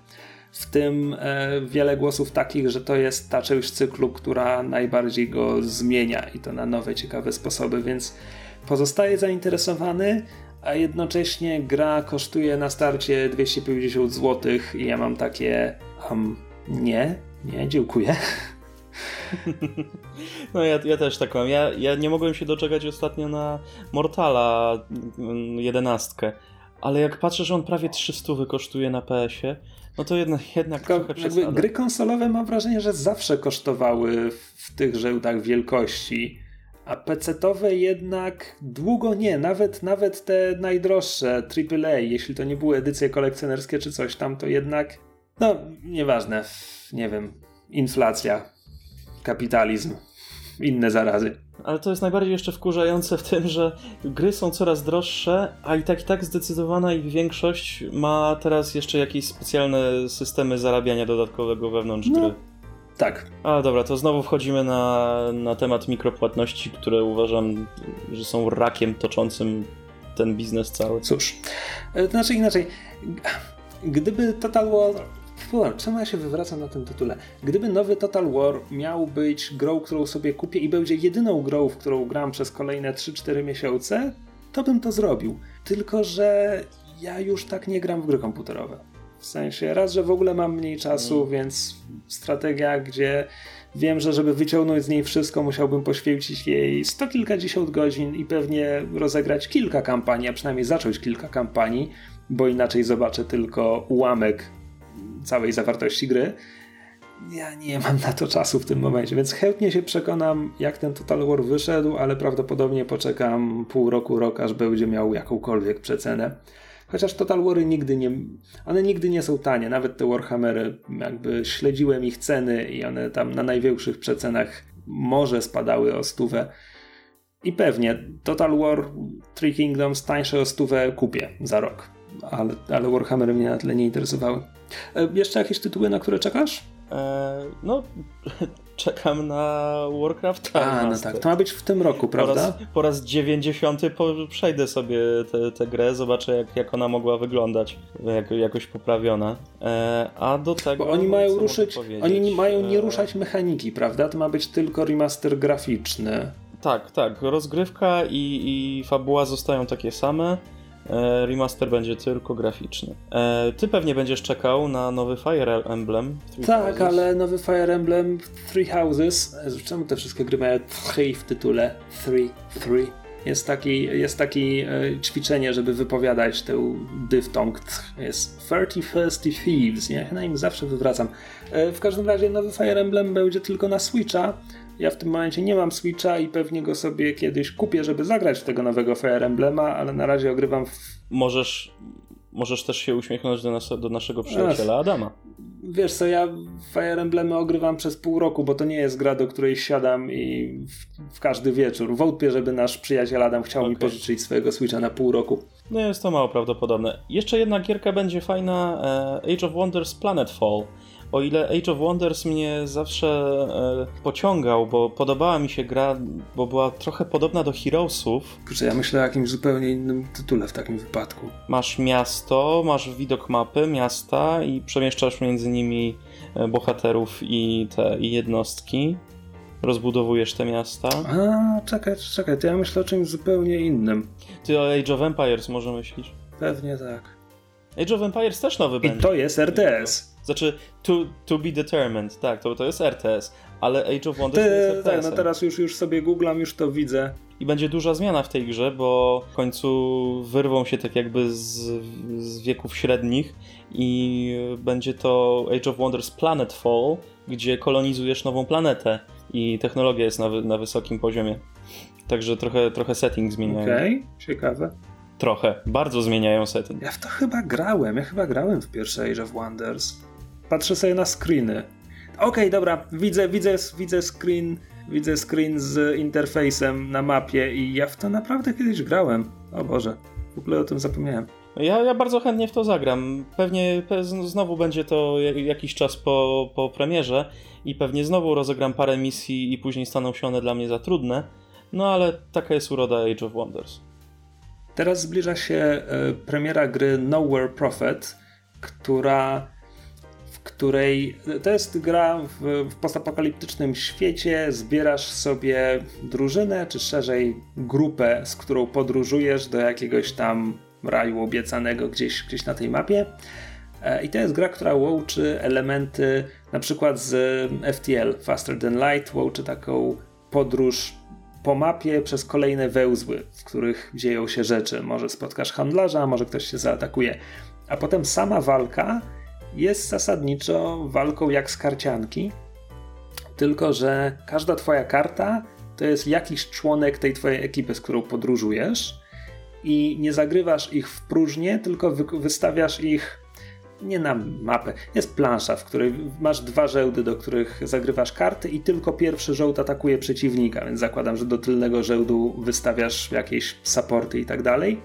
C: W tym e, wiele głosów takich, że to jest ta część cyklu, która najbardziej go zmienia i to na nowe, ciekawe sposoby, więc pozostaje zainteresowany, a jednocześnie gra kosztuje na starcie 250 zł i ja mam takie um, nie, nie, dziękuję.
B: No ja, ja też tak mam. Ja, ja nie mogłem się doczekać ostatnio na Mortala 11, mm, ale jak patrzę, że on prawie 300 kosztuje na PS-ie, no to jednak, jednak Tylko trochę
C: Gry konsolowe mam wrażenie, że zawsze kosztowały w tych rzędach wielkości, a PC-towe jednak długo nie. Nawet, nawet te najdroższe AAA, jeśli to nie były edycje kolekcjonerskie czy coś tam, to jednak no, nieważne. Nie wiem. Inflacja, kapitalizm, inne zarazy.
B: Ale to jest najbardziej jeszcze wkurzające w tym, że gry są coraz droższe, a i tak i tak zdecydowana ich większość ma teraz jeszcze jakieś specjalne systemy zarabiania dodatkowego wewnątrz no, gry.
C: Tak.
B: A dobra, to znowu wchodzimy na, na temat mikropłatności, które uważam, że są rakiem toczącym ten biznes cały.
C: Cóż, to znaczy inaczej. Gdyby Total War czemu ja się wywracam na tym tytule? Gdyby nowy Total War miał być grą, którą sobie kupię i będzie jedyną grą, w którą gram przez kolejne 3-4 miesiące, to bym to zrobił. Tylko, że ja już tak nie gram w gry komputerowe. W sensie, raz, że w ogóle mam mniej czasu, mm. więc strategia, gdzie wiem, że żeby wyciągnąć z niej wszystko, musiałbym poświęcić jej sto kilkadziesiąt godzin i pewnie rozegrać kilka kampanii, a przynajmniej zacząć kilka kampanii, bo inaczej zobaczę tylko ułamek całej zawartości gry. Ja nie mam na to czasu w tym momencie, więc chętnie się przekonam, jak ten Total War wyszedł, ale prawdopodobnie poczekam pół roku, rok, aż będzie miał jakąkolwiek przecenę. Chociaż Total Wary nigdy nie. One nigdy nie są tanie, nawet te Warhammery, jakby śledziłem ich ceny i one tam na największych przecenach może spadały o stówę. I pewnie Total War Three Kingdoms tańsze o stówę kupię za rok. Ale, ale Warhammery mnie na tyle nie interesowały. E, jeszcze jakieś tytuły, na które czekasz?
B: E, no, czekam na Warcraft.
C: A, no tak, to ma być w tym roku, prawda? Po
B: raz, po raz 90 po, przejdę sobie tę grę, zobaczę jak, jak ona mogła wyglądać, jak, jakoś poprawiona. E, a do tego.
C: Bo oni mają ruszyć, oni mają nie ruszać mechaniki, prawda? To ma być tylko remaster graficzny.
B: Tak, tak. Rozgrywka i, i fabuła zostają takie same. E, remaster będzie tylko graficzny. E, ty pewnie będziesz czekał na nowy Fire Emblem.
C: Tak, Houses. ale nowy Fire Emblem Three Houses. Czemu te wszystkie gry mają 3 w tytule? Three, three. Jest taki, jest taki e, ćwiczenie, żeby wypowiadać tę dyftong. Jest 30 Thieves, nie? Ja na nim zawsze wywracam. E, w każdym razie nowy Fire Emblem będzie tylko na Switcha. Ja w tym momencie nie mam Switcha i pewnie go sobie kiedyś kupię, żeby zagrać w tego nowego Fire Emblema, ale na razie ogrywam w...
B: Możesz, możesz też się uśmiechnąć do, nas, do naszego przyjaciela Adama.
C: Wiesz co, ja Fire Emblemy ogrywam przez pół roku, bo to nie jest gra, do której siadam i w, w każdy wieczór. Wątpię, żeby nasz przyjaciel Adam chciał okay. mi pożyczyć swojego Switcha na pół roku.
B: No jest to mało prawdopodobne. Jeszcze jedna gierka będzie fajna, e, Age of Wonders Planetfall o ile Age of Wonders mnie zawsze e, pociągał, bo podobała mi się gra, bo była trochę podobna do Heroesów.
C: Kurczę, ja myślę o jakimś zupełnie innym tytule w takim wypadku.
B: Masz miasto, masz widok mapy miasta i przemieszczasz między nimi e, bohaterów i te i jednostki. Rozbudowujesz te miasta.
C: A, czekaj, czekaj, to ja myślę o czymś zupełnie innym.
B: Ty o Age of Empires może myślisz?
C: Pewnie tak.
B: Age of Empires też nowy
C: I
B: będzie.
C: I to jest RTS.
B: Znaczy, to, to be determined, tak, to, to jest RTS, ale Age of Wonders Ty, jest RTS.
C: Tak, no teraz już, już sobie googlam, już to widzę.
B: I będzie duża zmiana w tej grze, bo w końcu wyrwą się tak jakby z, z wieków średnich i będzie to Age of Wonders Planetfall, gdzie kolonizujesz nową planetę i technologia jest na, na wysokim poziomie. Także trochę, trochę setting zmieniają.
C: Okej, okay, ciekawe.
B: Trochę, bardzo zmieniają setting.
C: Ja w to chyba grałem, ja chyba grałem w pierwsze Age of Wonders. Patrzę sobie na screeny. Okej, okay, dobra, widzę, widzę, widzę screen, widzę screen z interfejsem na mapie i ja w to naprawdę kiedyś grałem. O Boże, w ogóle o tym zapomniałem.
B: Ja, ja bardzo chętnie w to zagram. Pewnie znowu będzie to jakiś czas po, po premierze i pewnie znowu rozegram parę misji i później staną się one dla mnie za trudne. No ale taka jest uroda Age of Wonders.
C: Teraz zbliża się e, premiera gry Nowhere Prophet, która której to jest gra w, w postapokaliptycznym świecie. Zbierasz sobie drużynę, czy szerzej grupę, z którą podróżujesz do jakiegoś tam raju obiecanego gdzieś, gdzieś na tej mapie. E, I to jest gra, która łączy elementy na przykład z FTL, Faster Than Light, łączy taką podróż po mapie przez kolejne wełzły, w których dzieją się rzeczy. Może spotkasz handlarza, może ktoś się zaatakuje. A potem sama walka jest zasadniczo walką jak z karcianki, tylko że każda twoja karta to jest jakiś członek tej twojej ekipy, z którą podróżujesz i nie zagrywasz ich w próżnię, tylko wy wystawiasz ich nie na mapę. Jest plansza, w której masz dwa żołdy, do których zagrywasz karty i tylko pierwszy żołd atakuje przeciwnika, więc zakładam, że do tylnego żołdu wystawiasz jakieś supporty i tak dalej.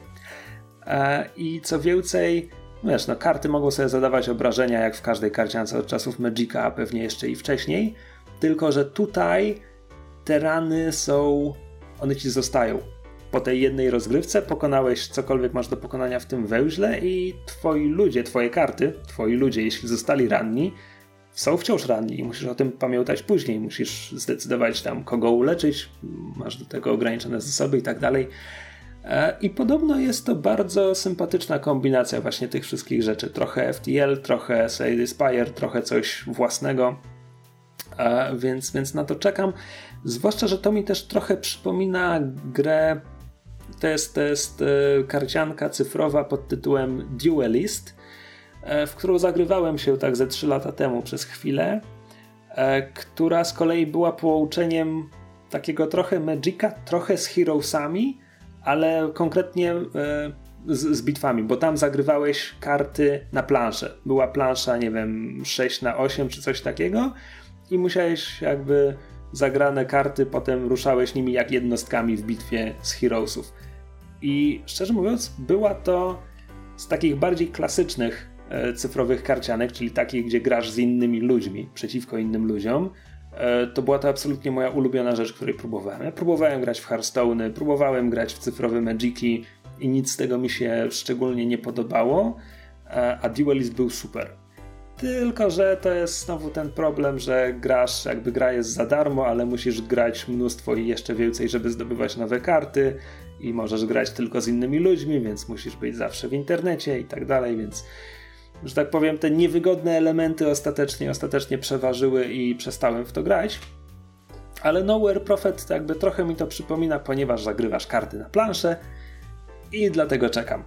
C: E, I co więcej, wiesz, no karty mogą sobie zadawać obrażenia jak w każdej karciance od czasów Magica, a pewnie jeszcze i wcześniej, tylko że tutaj te rany są, one ci zostają po tej jednej rozgrywce pokonałeś cokolwiek masz do pokonania w tym węźle i twoi ludzie, twoje karty, twoi ludzie, jeśli zostali ranni, są wciąż ranni i musisz o tym pamiętać później. Musisz zdecydować tam, kogo uleczyć, masz do tego ograniczone zasoby i tak dalej. E, I podobno jest to bardzo sympatyczna kombinacja właśnie tych wszystkich rzeczy. Trochę FTL, trochę Slade Spire, trochę coś własnego. E, więc, więc na to czekam. Zwłaszcza, że to mi też trochę przypomina grę to jest, to jest e, karcianka cyfrowa pod tytułem Duelist, w którą zagrywałem się tak ze 3 lata temu przez chwilę, która z kolei była połączeniem takiego trochę Magica, trochę z Heroesami, ale konkretnie z, z, bitwami, bo tam zagrywałeś karty na planszę. Była plansza, nie wiem, 6 na 8 czy coś takiego i musiałeś jakby zagrane karty, potem ruszałeś nimi jak jednostkami w bitwie z Heroesów. I szczerze mówiąc, była to z takich bardziej klasycznych e, cyfrowych karcianek, czyli takich, gdzie grasz z innymi ludźmi, przeciwko innym ludziom. E, to była to absolutnie moja ulubiona rzecz, której próbowałem. Ja próbowałem grać w Hearthstone, próbowałem grać w cyfrowe Magiki i nic z tego mi się szczególnie nie podobało, e, a Duelist był super. Tylko, że to jest znowu ten problem, że grasz, jakby gra jest za darmo, ale musisz grać mnóstwo i jeszcze więcej, żeby zdobywać nowe karty i możesz grać tylko z innymi ludźmi, więc musisz być zawsze w internecie i tak dalej, więc że tak powiem, te niewygodne elementy ostatecznie, ostatecznie przeważyły i przestałem w to grać. Ale Nowhere Prophet jakby trochę mi to przypomina, ponieważ zagrywasz karty na planszę i dlatego czekam.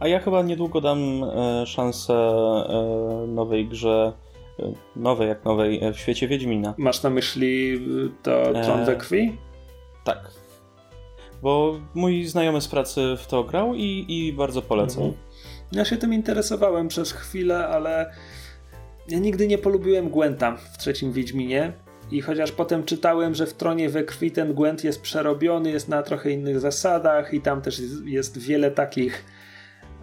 B: A ja chyba niedługo dam e, szansę e, nowej grze, e, nowej jak nowej, e, w świecie Wiedźmina.
C: Masz na myśli y, to Tron
B: E,
C: we krwi?
B: Tak. Bo mój znajomy z pracy w to grał i, i bardzo polecam.
C: Mhm. Ja się tym interesowałem przez chwilę, ale ja nigdy nie polubiłem Gwenta w trzecim Wiedźminie. I chociaż potem czytałem, że w Tronie we krwi ten Gwent jest przerobiony, jest na trochę innych zasadach i tam też jest, wiele takich,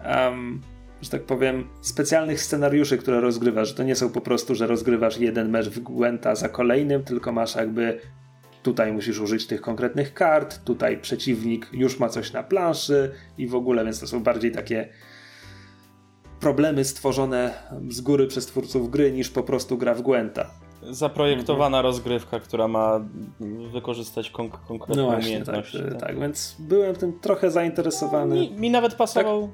C: um, że tak powiem, specjalnych scenariuszy, które rozgrywasz. To nie są po prostu, że rozgrywasz jeden mecz w Gwenta za kolejnym, tylko masz jakby tutaj musisz użyć tych konkretnych kart, tutaj przeciwnik już ma coś na planszy i w ogóle, więc to są bardziej takie problemy stworzone z góry przez twórców gry niż po prostu gra w Gwenta.
B: Zaprojektowana rozgrywka, która ma wykorzystać konk- konkretną
C: No właśnie, tak,
B: umiejętność.
C: tak, tak, więc byłem tym trochę zainteresowany.
B: Mi, mi nawet pasował.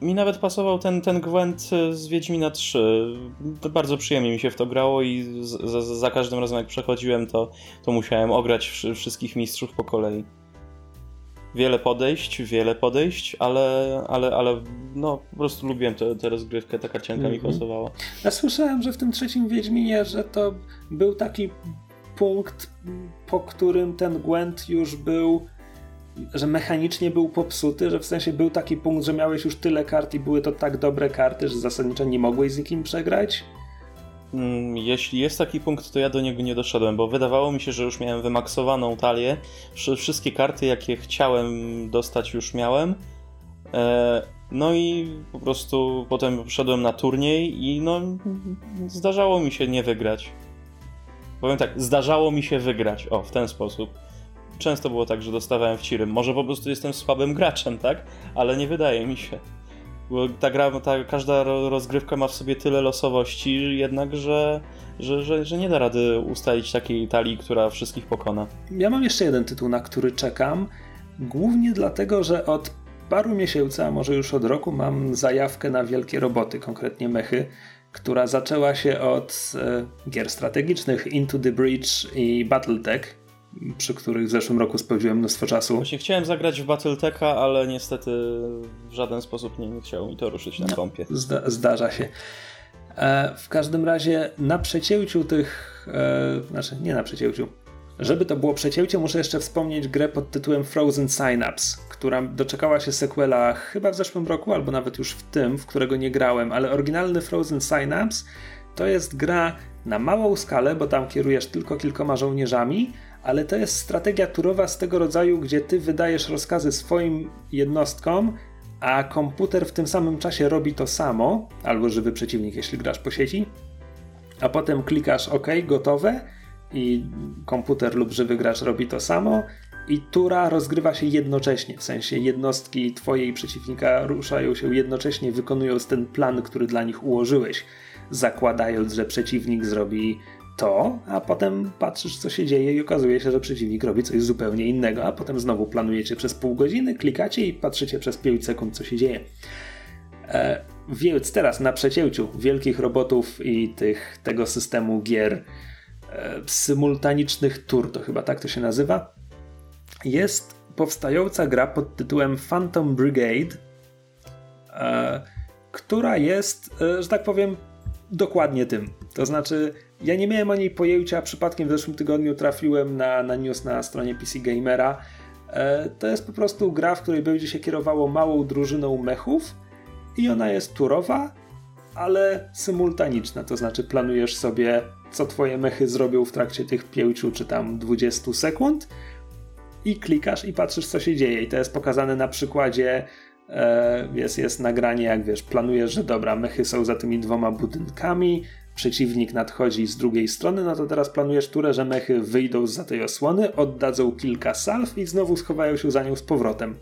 B: Mi nawet pasował ten, ten Gwent z Wiedźmina 3. To bardzo przyjemnie mi się w to grało i za, za każdym razem jak przechodziłem, to, to musiałem ograć wszy- wszystkich mistrzów po kolei. Wiele podejść, wiele podejść, ale, ale, ale no po prostu lubiłem tę tę rozgrywkę, taka cienka mi
C: Mhm.
B: pasowała.
C: Ja słyszałem, że w tym trzecim Wiedźminie, że to był taki punkt, po którym ten Gwent już był, że mechanicznie był popsuty, że w sensie był taki punkt, że miałeś już tyle kart i były to tak dobre karty, że zasadniczo nie mogłeś z nikim przegrać.
B: Mm, Jeśli jest taki punkt, to ja do niego nie doszedłem, bo wydawało mi się, że już miałem wymaksowaną talię. Wsz- Wszystkie karty, jakie chciałem dostać, już miałem. E, No i po prostu potem szedłem na turniej i no zdarzało mi się nie wygrać. Powiem tak, zdarzało mi się wygrać. O, w ten sposób. Często było tak, że dostawałem w ciry. Może po prostu jestem słabym graczem, tak? Ale nie wydaje mi się. Bo ta gra, ta, każda ro- rozgrywka ma w sobie tyle losowości, jednak, że, że, że, że nie da rady ustalić takiej talii, która wszystkich pokona.
C: Ja mam jeszcze jeden tytuł, na który czekam. Głównie dlatego, że od paru miesięcy, a może już od roku, mam zajawkę na wielkie roboty, konkretnie mechy, która zaczęła się od e, gier strategicznych Into the Breach i Battletech, przy których w zeszłym roku spędziłem mnóstwo czasu.
B: Właśnie chciałem zagrać w Battletecha, ale niestety w żaden sposób nie, nie chciało mi to ruszyć na kompie.
C: Zda- zdarza się. E, w każdym razie na przecięciu tych, e, znaczy nie na przecięciu, żeby to było przecięcie, muszę jeszcze wspomnieć grę pod tytułem Frozen Synapse, która doczekała się sequela chyba w zeszłym roku, albo nawet już w tym, w którego nie grałem, ale oryginalny Frozen Synapse to jest gra na małą skalę, bo tam kierujesz tylko kilkoma żołnierzami, ale to jest strategia turowa z tego rodzaju, gdzie ty wydajesz rozkazy swoim jednostkom, a komputer w tym samym czasie robi to samo, albo żywy przeciwnik, jeśli grasz po sieci, a potem klikasz OK, gotowe i komputer lub żywy gracz robi to samo i tura rozgrywa się jednocześnie, w sensie jednostki twojej przeciwnika ruszają się jednocześnie, wykonując ten plan, który dla nich ułożyłeś, zakładając, że przeciwnik zrobi to, a potem patrzysz, co się dzieje i okazuje się, że przeciwnik robi coś zupełnie innego, a potem znowu planujecie przez pół godziny, klikacie i patrzycie przez 5 sekund, co się dzieje. E, więc teraz na przecięciu wielkich robotów i tych, tego systemu gier e, symultanicznych tur, to chyba tak to się nazywa, jest powstająca gra pod tytułem Phantom Brigade, e, która jest, e, że tak powiem, dokładnie tym. To znaczy, ja nie miałem o niej pojęcia, przypadkiem w zeszłym tygodniu trafiłem na, na news na stronie PC Gamera. E, to jest po prostu gra, w której będzie się kierowało małą drużyną mechów i ona jest turowa, ale symultaniczna, to znaczy planujesz sobie, co twoje mechy zrobią w trakcie tych 5 czy tam 20 sekund i klikasz i patrzysz, co się dzieje. I to jest pokazane na przykładzie. E, jest, jest nagranie, jak wiesz, planujesz, że dobra, mechy są za tymi dwoma budynkami, przeciwnik nadchodzi z drugiej strony, no to teraz planujesz turę, że mechy wyjdą za tej osłony, oddadzą kilka salw i znowu schowają się za nią z powrotem.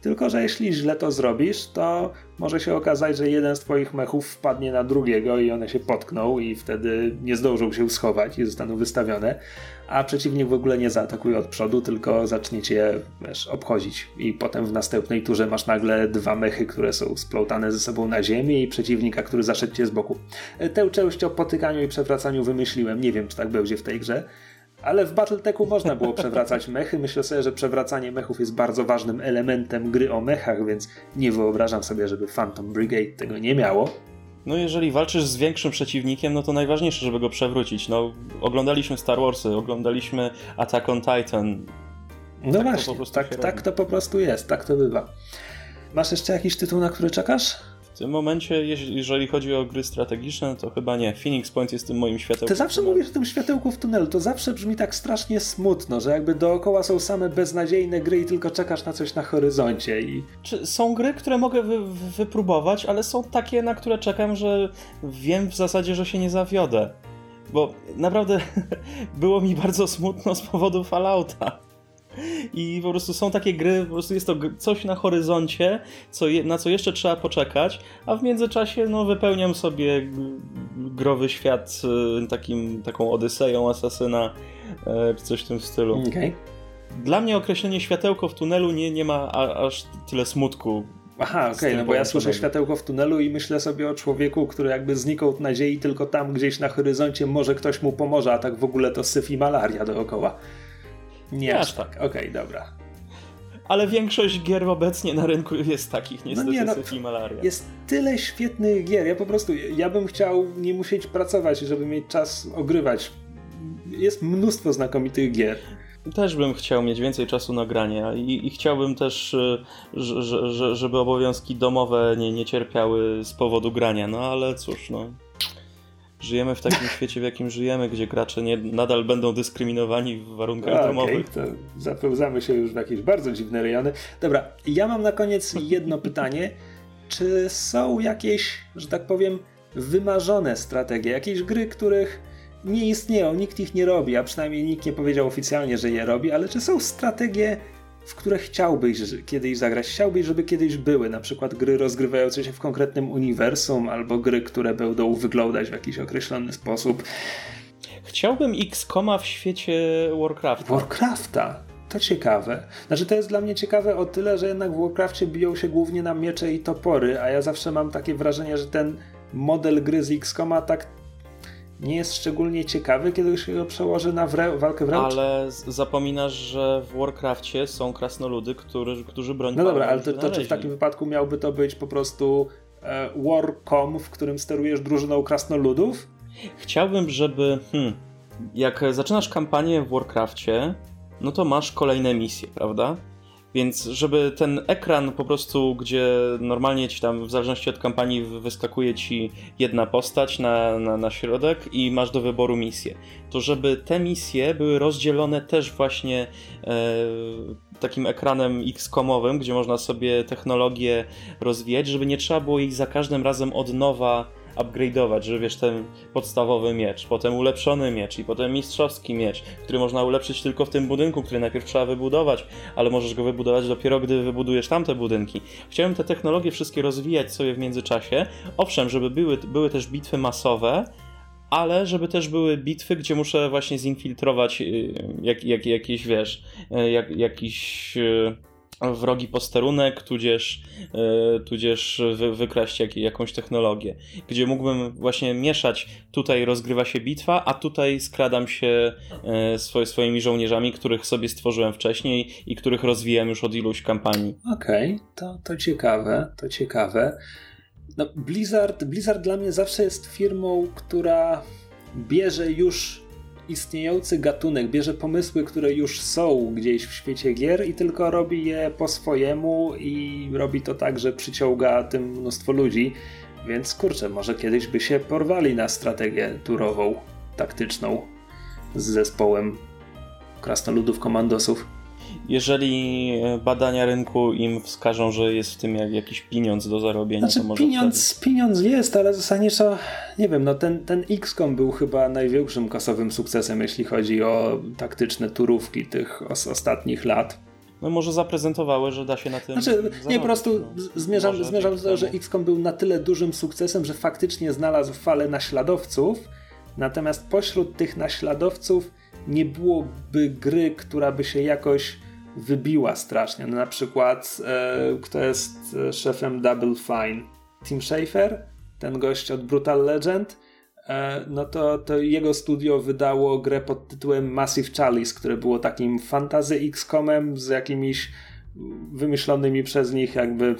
C: Tylko, że jeśli źle to zrobisz, to może się okazać, że jeden z twoich mechów wpadnie na drugiego i one się potkną i wtedy nie zdążą się schować i zostaną wystawione, a przeciwnik w ogóle nie zaatakuje od przodu, tylko zacznie cię wiesz, obchodzić. I potem w następnej turze masz nagle dwa mechy, które są splątane ze sobą na ziemi i przeciwnika, który zaszedł cię z boku. Tę część o potykaniu i przewracaniu wymyśliłem, nie wiem czy tak będzie w tej grze, ale w Battletechu można było przewracać mechy. Myślę sobie, że przewracanie mechów jest bardzo ważnym elementem gry o mechach, więc nie wyobrażam sobie, żeby Phantom Brigade tego nie miało.
B: No jeżeli walczysz z większym przeciwnikiem, no to najważniejsze, żeby go przewrócić. No, oglądaliśmy Star Warsy, oglądaliśmy Attack on Titan.
C: No tak właśnie, to tak, tak to po prostu jest, tak to bywa. Masz jeszcze jakiś tytuł, na który czekasz?
B: W tym momencie, jeżeli chodzi o gry strategiczne, to chyba nie. Phoenix Point jest tym moim światełkiem.
C: Ty zawsze mówisz o tym światełku w tunelu, to zawsze brzmi tak strasznie smutno, że jakby dookoła są same beznadziejne gry i tylko czekasz na coś na horyzoncie. I...
B: Czy są gry, które mogę wy wypróbować, ale są takie, na które czekam, że wiem w zasadzie, że się nie zawiodę. Bo naprawdę było mi bardzo smutno z powodu Fallouta. I po prostu są takie gry, po prostu jest to coś na horyzoncie, co na co jeszcze trzeba poczekać, a w międzyczasie no, wypełniam sobie growy świat y, takim, taką odyseją asasyna, czy coś w tym stylu.
C: Okay.
B: Dla mnie określenie światełko w tunelu nie, nie ma a, aż tyle smutku.
C: Aha, okej, okay, no bo ja słyszę światełko w tunelu i myślę sobie o człowieku, który jakby znikąd nadziei, tylko tam gdzieś na horyzoncie może ktoś mu pomoże, a tak w ogóle to syf i malaria dookoła. Nie aż tak. Okej, okay, dobra.
B: Ale większość gier obecnie na rynku jest takich, niestety, no nie, no, i malaria.
C: Jest tyle świetnych gier. Ja po prostu, ja bym chciał nie musieć pracować, żeby mieć czas ogrywać. Jest mnóstwo znakomitych gier.
B: Też bym chciał mieć więcej czasu na granie i, i chciałbym też, żeby obowiązki domowe nie, nie cierpiały z powodu grania, no ale cóż, no. Żyjemy w takim świecie, w jakim żyjemy, gdzie gracze nie, nadal będą dyskryminowani w warunkach A, domowych.
C: Okay, to zapełzamy się już w jakieś bardzo dziwne rejony. Dobra, ja mam na koniec jedno pytanie. Czy są jakieś, że tak powiem, wymarzone strategie, jakieś gry, których nie istnieją, nikt ich nie robi, a przynajmniej nikt nie powiedział oficjalnie, że je robi, ale czy są strategie w które chciałbyś kiedyś zagrać, chciałbyś, żeby kiedyś były, na przykład gry rozgrywające się w konkretnym uniwersum, albo gry, które będą wyglądać w jakiś określony sposób.
B: Chciałbym X-Koma w świecie Warcrafta.
C: Warcrafta? To ciekawe. Znaczy, to jest dla mnie ciekawe o tyle, że jednak w Warcraftie biją się głównie na miecze i topory, a ja zawsze mam takie wrażenie, że ten model gry z X-Koma tak nie jest szczególnie ciekawy, kiedy się go przełoży na wre- walkę wręcz.
B: Ale zapominasz, że w Warcraftie są krasnoludy, którzy, którzy bronią.
C: No dobra, ale to, to czy w takim wypadku miałby to być po prostu e, Warcom, w którym sterujesz drużyną krasnoludów?
B: Chciałbym, żeby. Hmm, jak zaczynasz kampanię w Warcraftie, no to masz kolejne misje, prawda? Więc żeby ten ekran po prostu, gdzie normalnie ci tam w zależności od kampanii wyskakuje ci jedna postać na, na, na środek i masz do wyboru misję, to żeby te misje były rozdzielone też właśnie e, takim ekranem X-komowym, gdzie można sobie technologię rozwijać, żeby nie trzeba było ich za każdym razem od nowa upgrade'ować, że wiesz, ten podstawowy miecz, potem ulepszony miecz i potem mistrzowski miecz, który można ulepszyć tylko w tym budynku, który najpierw trzeba wybudować, ale możesz go wybudować dopiero, gdy wybudujesz tamte budynki. Chciałem te technologie wszystkie rozwijać sobie w międzyczasie. Owszem, żeby były, były też bitwy masowe, ale żeby też były bitwy, gdzie muszę właśnie zinfiltrować y, jak, jak, jakieś, wiesz, y, jak, jakiś y, wrogi posterunek, tudzież, yy, tudzież wy, wykraść jak, jakąś technologię, gdzie mógłbym właśnie mieszać, tutaj rozgrywa się bitwa, a tutaj skradam się yy, swoimi żołnierzami, których sobie stworzyłem wcześniej i których rozwijam już od iluś kampanii.
C: Okej, okay, to, to ciekawe, to ciekawe. No, Blizzard, Blizzard dla mnie zawsze jest firmą, która bierze już istniejący gatunek, bierze pomysły, które już są gdzieś w świecie gier i tylko robi je po swojemu i robi to tak, że przyciąga tym mnóstwo ludzi. Więc kurczę, może kiedyś by się porwali na strategię turową, taktyczną z zespołem krasnoludów, komandosów
B: jeżeli e, badania rynku im wskażą, że jest w tym jak jakiś pieniądz do zarobienia,
C: znaczy,
B: to może
C: pieniądz,
B: wtedy...
C: pieniądz jest, ale zasadniczo nie wiem, no ten, ten XCOM był chyba największym kasowym sukcesem, jeśli chodzi o taktyczne turówki tych os ostatnich lat.
B: no może zaprezentowały, że da się na tym.
C: Znaczy, nie, po prostu no. zmierzam, zmierzam do tego, że XCOM był na tyle dużym sukcesem, że faktycznie znalazł falę naśladowców. Natomiast pośród tych naśladowców nie byłoby gry, która by się jakoś wybiła strasznie. No na przykład, e, kto jest e, szefem Double Fine? Tim Schafer, ten gość od Brutal Legend. E, no to, to jego studio wydało grę pod tytułem Massive Chalice, które było takim fantazy X-comem z jakimiś wymyślonymi przez nich jakby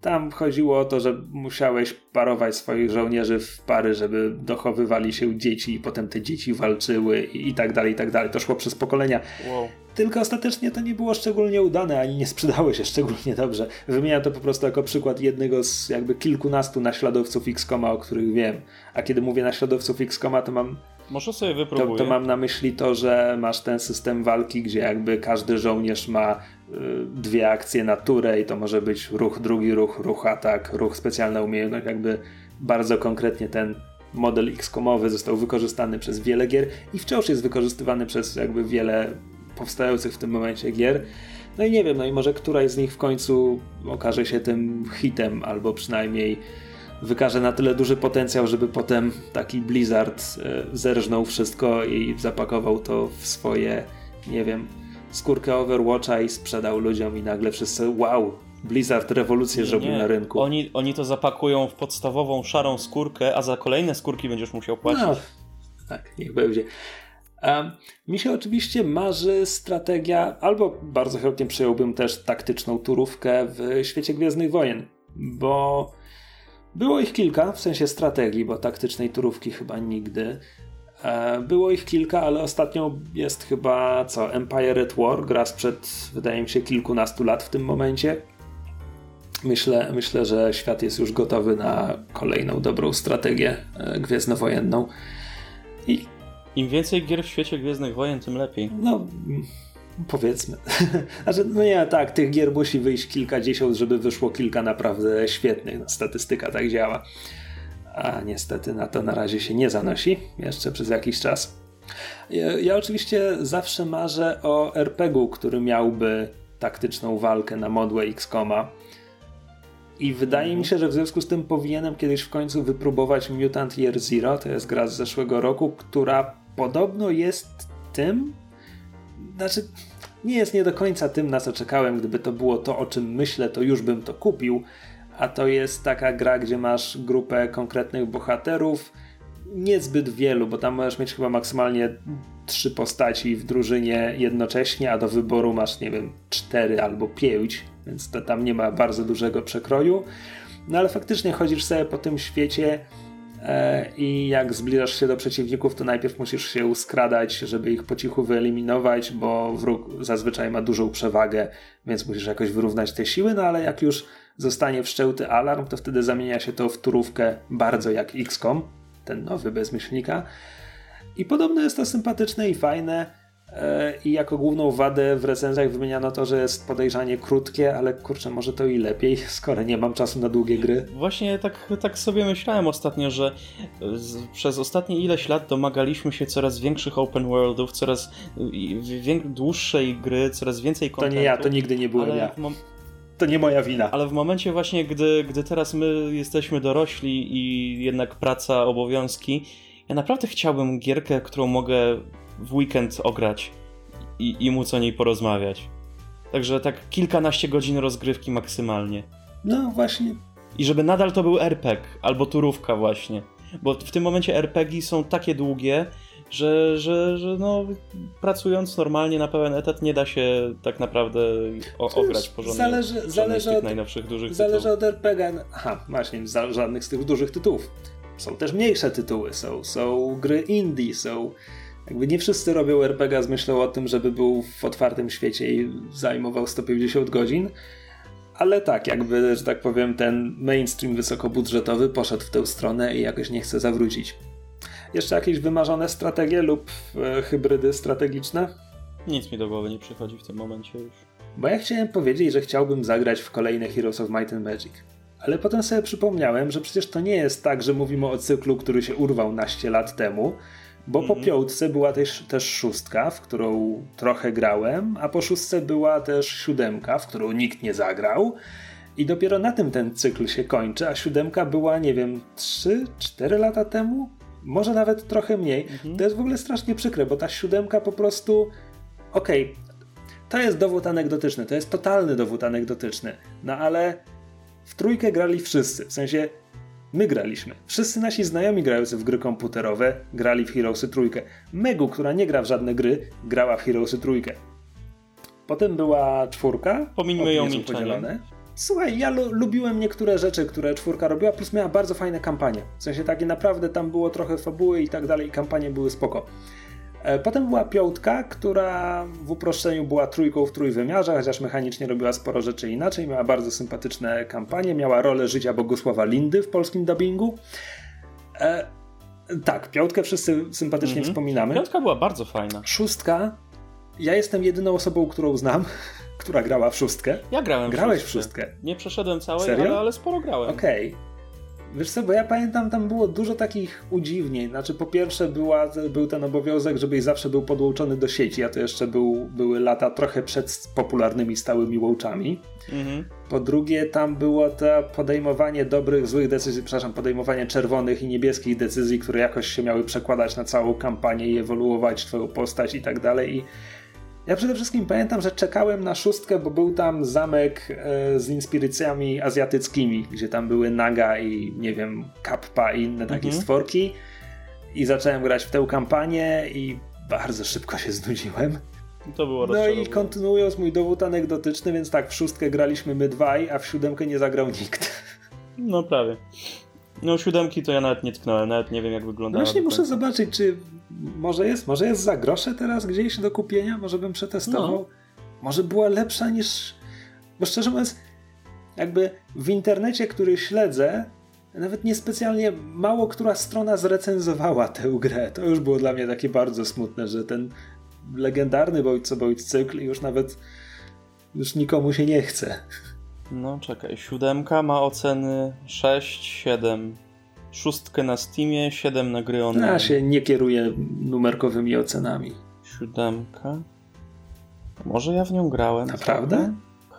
C: tam chodziło o to, że musiałeś parować swoich żołnierzy w pary, żeby dochowywali się dzieci i potem te dzieci walczyły i, i tak dalej, i tak dalej. To szło przez pokolenia. Wow. Tylko ostatecznie to nie było szczególnie udane, ani nie sprzedało się szczególnie dobrze. Wymieniam to po prostu jako przykład jednego z jakby kilkunastu naśladowców X-Koma, o których wiem. A kiedy mówię naśladowców X-Koma, to mam
B: może sobie wypróbuję.
C: To, to, mam na myśli to, że masz ten system walki, gdzie jakby każdy żołnierz ma y, dwie akcje na turę i to może być ruch, drugi ruch, ruch atak, ruch specjalna umiejętność, jakby bardzo konkretnie ten model X-komowy został wykorzystany przez wiele gier i wciąż jest wykorzystywany przez jakby wiele powstających w tym momencie gier. No i nie wiem, no i może któraś z nich w końcu okaże się tym hitem, albo przynajmniej wykaże na tyle duży potencjał, żeby potem taki Blizzard e, zerżnął wszystko i zapakował to w swoje, nie wiem, skórkę Overwatcha i sprzedał ludziom i nagle wszyscy wow, Blizzard rewolucję zrobił na rynku.
B: Oni, oni to zapakują w podstawową szarą skórkę, a za kolejne skórki będziesz musiał płacić. No,
C: tak, niech będzie. Mi się oczywiście marzy strategia, albo bardzo chętnie przyjąłbym też taktyczną turówkę w świecie Gwiezdnych Wojen, bo było ich kilka, w sensie strategii, bo taktycznej turówki chyba nigdy. E, było ich kilka, ale ostatnio jest chyba co? Empire at War, gra sprzed wydaje mi się kilkunastu lat w tym momencie. Myślę, myślę, że świat jest już gotowy na kolejną dobrą strategię e, gwiezdnowojenną.
B: I im więcej gier w świecie Gwiezdnych Wojen, tym lepiej.
C: No, Powiedzmy. znaczy, no nie, tak, tych gier musi wyjść kilkadziesiąt, żeby wyszło kilka naprawdę świetnych. No, statystyka tak działa. A niestety na to na razie się nie zanosi, jeszcze przez jakiś czas. Ja, ja oczywiście zawsze marzę o RPG-u, który miałby taktyczną walkę na modłę X-Koma. I wydaje mi się, że w związku z tym powinienem kiedyś w końcu wypróbować Mutant Year Zero. To jest gra z zeszłego roku, która podobno jest tym. Znaczy, nie jest nie do końca tym, na co czekałem. Gdyby to było to, o czym myślę, to już bym to kupił. A to jest taka gra, gdzie masz grupę konkretnych bohaterów. Niezbyt wielu, bo tam możesz mieć chyba maksymalnie trzy postaci w drużynie jednocześnie, a do wyboru masz, nie wiem, cztery albo pięć, więc to tam nie ma bardzo dużego przekroju. No ale faktycznie chodzisz sobie po tym świecie i jak zbliżasz się do przeciwników, to najpierw musisz się skradać, żeby ich po cichu wyeliminować, bo wróg zazwyczaj ma dużą przewagę, więc musisz jakoś wyrównać te siły, no ale jak już zostanie wszczęty alarm, to wtedy zamienia się to w turówkę bardzo jak XCOM, ten nowy bez myślnika. I podobno jest to sympatyczne i fajne. E, I jako główną wadę w recenzjach wymieniano to, że jest podejrzanie krótkie, ale kurczę, może to i lepiej, skoro nie mam czasu na długie gry.
B: Właśnie tak, tak sobie myślałem ostatnio, że z, przez ostatnie ileś lat domagaliśmy się coraz większych open worldów, coraz dłuższej gry, coraz więcej kontentu.
C: To nie ja, to nigdy nie byłem ja. To nie moja wina.
B: Ale w momencie właśnie, gdy, gdy teraz my jesteśmy dorośli i jednak praca, obowiązki, ja naprawdę chciałbym gierkę, którą mogę w weekend ograć i, i móc o niej porozmawiać. Także tak kilkanaście godzin rozgrywki maksymalnie.
C: No właśnie.
B: I żeby nadal to był RPG albo turówka właśnie. Bo w tym momencie RPG są takie długie, że, że, że no, pracując normalnie na pełen etat nie da się tak naprawdę o, ograć porządnie zależy, zależy od, najnowszych dużych
C: Zależy tytułów. od RPG. Aha, właśnie, żadnych z tych dużych tytułów. Są też mniejsze tytuły, są, są gry indie, są jakby nie wszyscy robią RPG z myślą o tym, żeby był w otwartym świecie i zajmował 150 godzin. Ale tak, jakby, że tak powiem, ten mainstream wysokobudżetowy poszedł w tę stronę i jakoś nie chce zawrócić. Jeszcze jakieś wymarzone strategie lub e, hybrydy strategiczne?
B: Nic mi do głowy nie przychodzi w tym momencie już.
C: Bo ja chciałem powiedzieć, że chciałbym zagrać w kolejne Heroes of Might and Magic. Ale potem sobie przypomniałem, że przecież to nie jest tak, że mówimy o cyklu, który się urwał naście lat temu, Bo po piątce była też, też szóstka, w którą trochę grałem, a po szóstce była też siódemka, w którą nikt nie zagrał. I dopiero na tym ten cykl się kończy, a siódemka była, nie wiem, 3-4 lata temu? Może nawet trochę mniej. To jest w ogóle strasznie przykre, bo ta siódemka po prostu. Okej, okay, to jest dowód anegdotyczny, to jest totalny dowód anegdotyczny. No ale w trójkę grali wszyscy, w sensie my graliśmy. Wszyscy nasi znajomi grający w gry komputerowe grali w Heroesy trójkę. Megu, która nie gra w żadne gry, grała w Heroesy trójkę. Potem była czwórka.
B: Pomińmy ją milczeniem.
C: Słuchaj, ja lu lubiłem niektóre rzeczy, które czwórka robiła, plus miała bardzo fajne kampanie. W sensie takie naprawdę tam było trochę fabuły i tak dalej, i kampanie były spoko. E, potem była piątka, która w uproszczeniu była trójką w trójwymiarze, chociaż mechanicznie robiła sporo rzeczy inaczej. Miała bardzo sympatyczne kampanie, miała rolę życia Bogusława Lindy w polskim dubbingu. E, tak, piątkę wszyscy sympatycznie mhm. wspominamy.
B: Piątka była bardzo fajna.
C: Szóstka. Ja jestem jedyną osobą, którą znam, która grała w szóstkę.
B: Ja grałem
C: Grałeś
B: w
C: szóstkę.
B: Nie przeszedłem całej, ale, ale, sporo grałem.
C: Okej. Okay. Wiesz co, bo ja pamiętam, tam było dużo takich udziwnień. Znaczy, po pierwsze była, był ten obowiązek, żebyś zawsze był podłączony do sieci, a to jeszcze był, były lata trochę przed popularnymi stałymi łączami. Mhm. Po drugie, tam było to podejmowanie dobrych, złych decyzji, przepraszam, podejmowanie czerwonych i niebieskich decyzji, które jakoś się miały przekładać na całą kampanię i ewoluować twoją postać i tak dalej. I ja przede wszystkim pamiętam, że czekałem na szóstkę, bo był tam zamek e, z inspiracjami azjatyckimi, gdzie tam były naga i nie wiem, kappa i inne takie mhm. stworki. I zacząłem grać w tę kampanię i bardzo szybko się znudziłem.
B: To było
C: No i kontynuując mój dowód anegdotyczny, więc tak, w szóstkę graliśmy my dwaj, a w siódemkę nie zagrał nikt.
B: No prawie. No siódemki to ja nawet nie tknąłem, nawet nie wiem jak wygląda.
C: No właśnie muszę zobaczyć, czy może jest, może jest za grosze teraz gdzieś do kupienia, może bym przetestował. No. Może była lepsza niż... Bo szczerze mówiąc, jakby w internecie, który śledzę, nawet niespecjalnie mało która strona zrecenzowała tę grę. To już było dla mnie takie bardzo smutne, że ten legendarny Bojco Bojc cykl już nawet już nikomu się nie chce.
B: No czekaj, siódemka ma oceny 6, 7. Szóstkę na Steamie, 7 na gry online.
C: Ja się nie kieruję numerkowymi ocenami.
B: Siódemka. Może ja w nią grałem.
C: Naprawdę?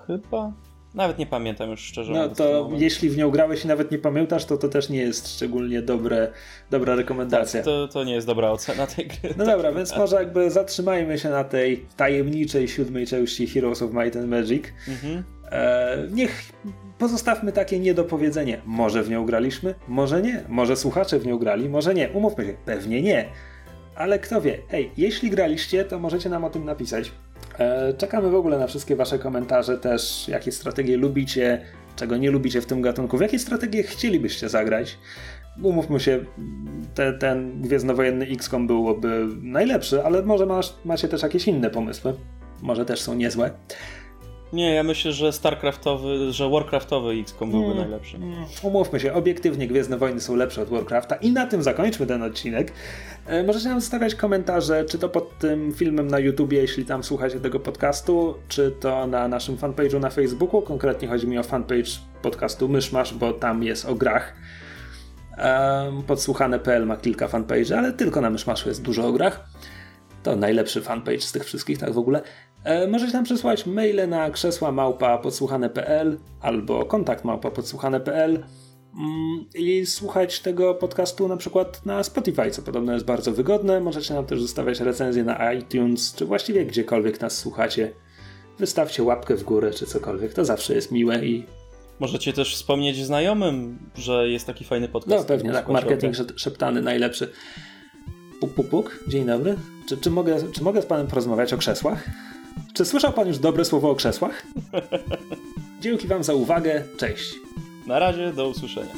B: Chyba. Nawet nie pamiętam już szczerze
C: No to jeśli w nią grałeś i nawet nie pamiętasz, to to też nie jest szczególnie dobre, dobra rekomendacja.
B: Tak, to, to nie jest dobra ocena tej gry.
C: No dobra, więc może jakby zatrzymajmy się na tej tajemniczej siódmej części Heroes of Might and Magic. Mhm. E, niech pozostawmy takie niedopowiedzenie. Może w nią graliśmy, może nie. Może słuchacze w nią grali, może nie. Umówmy się, pewnie nie. Ale kto wie. Hej, jeśli graliście, to możecie nam o tym napisać. E, czekamy w ogóle na wszystkie wasze komentarze też, jakie strategie lubicie, czego nie lubicie w tym gatunku, w jakie strategie chcielibyście zagrać. Umówmy się, te, ten Gwiezdnowojenny XCOM byłoby najlepszy, ale może masz, macie też jakieś inne pomysły. Może też są niezłe.
B: Nie, ja myślę, że StarCraftowy, że Warcraftowy XCOM byłby mm, najlepszy. Mm.
C: Umówmy się, obiektywnie Gwiezdne Wojny są lepsze od Warcrafta i na tym zakończmy ten odcinek. E, możecie nam zostawiać komentarze, czy to pod tym filmem na YouTubie, jeśli tam słuchacie tego podcastu, czy to na naszym fanpage'u na Facebooku. Konkretnie chodzi mi o fanpage podcastu Myszmasz, bo tam jest o grach. Podsłuchane.pl ma kilka fanpage'y, ale tylko na Myszmaszu jest dużo o grach. To najlepszy fanpage z tych wszystkich, tak w ogóle. E, możecie nam przesłać maile na krzesła małpa podsłuchane.pl albo kontakt małpa podsłuchane.pl mm, i słuchać tego podcastu na przykład na Spotify, co podobno jest bardzo wygodne. Możecie nam też zostawiać recenzje na iTunes, czy właściwie gdziekolwiek nas słuchacie. Wystawcie łapkę w górę, czy cokolwiek, to zawsze jest miłe i
B: Możecie też wspomnieć znajomym, że jest taki fajny podcast.
C: No pewnie, tak, marketing szeptany najlepszy. Puk, puk, puk, dzień dobry. Czy, czy, mogę, czy mogę z panem porozmawiać o krzesłach? Czy słyszał pan już dobre słowo o krzesłach? Dzięki wam za uwagę. Cześć.
B: Na razie, do usłyszenia.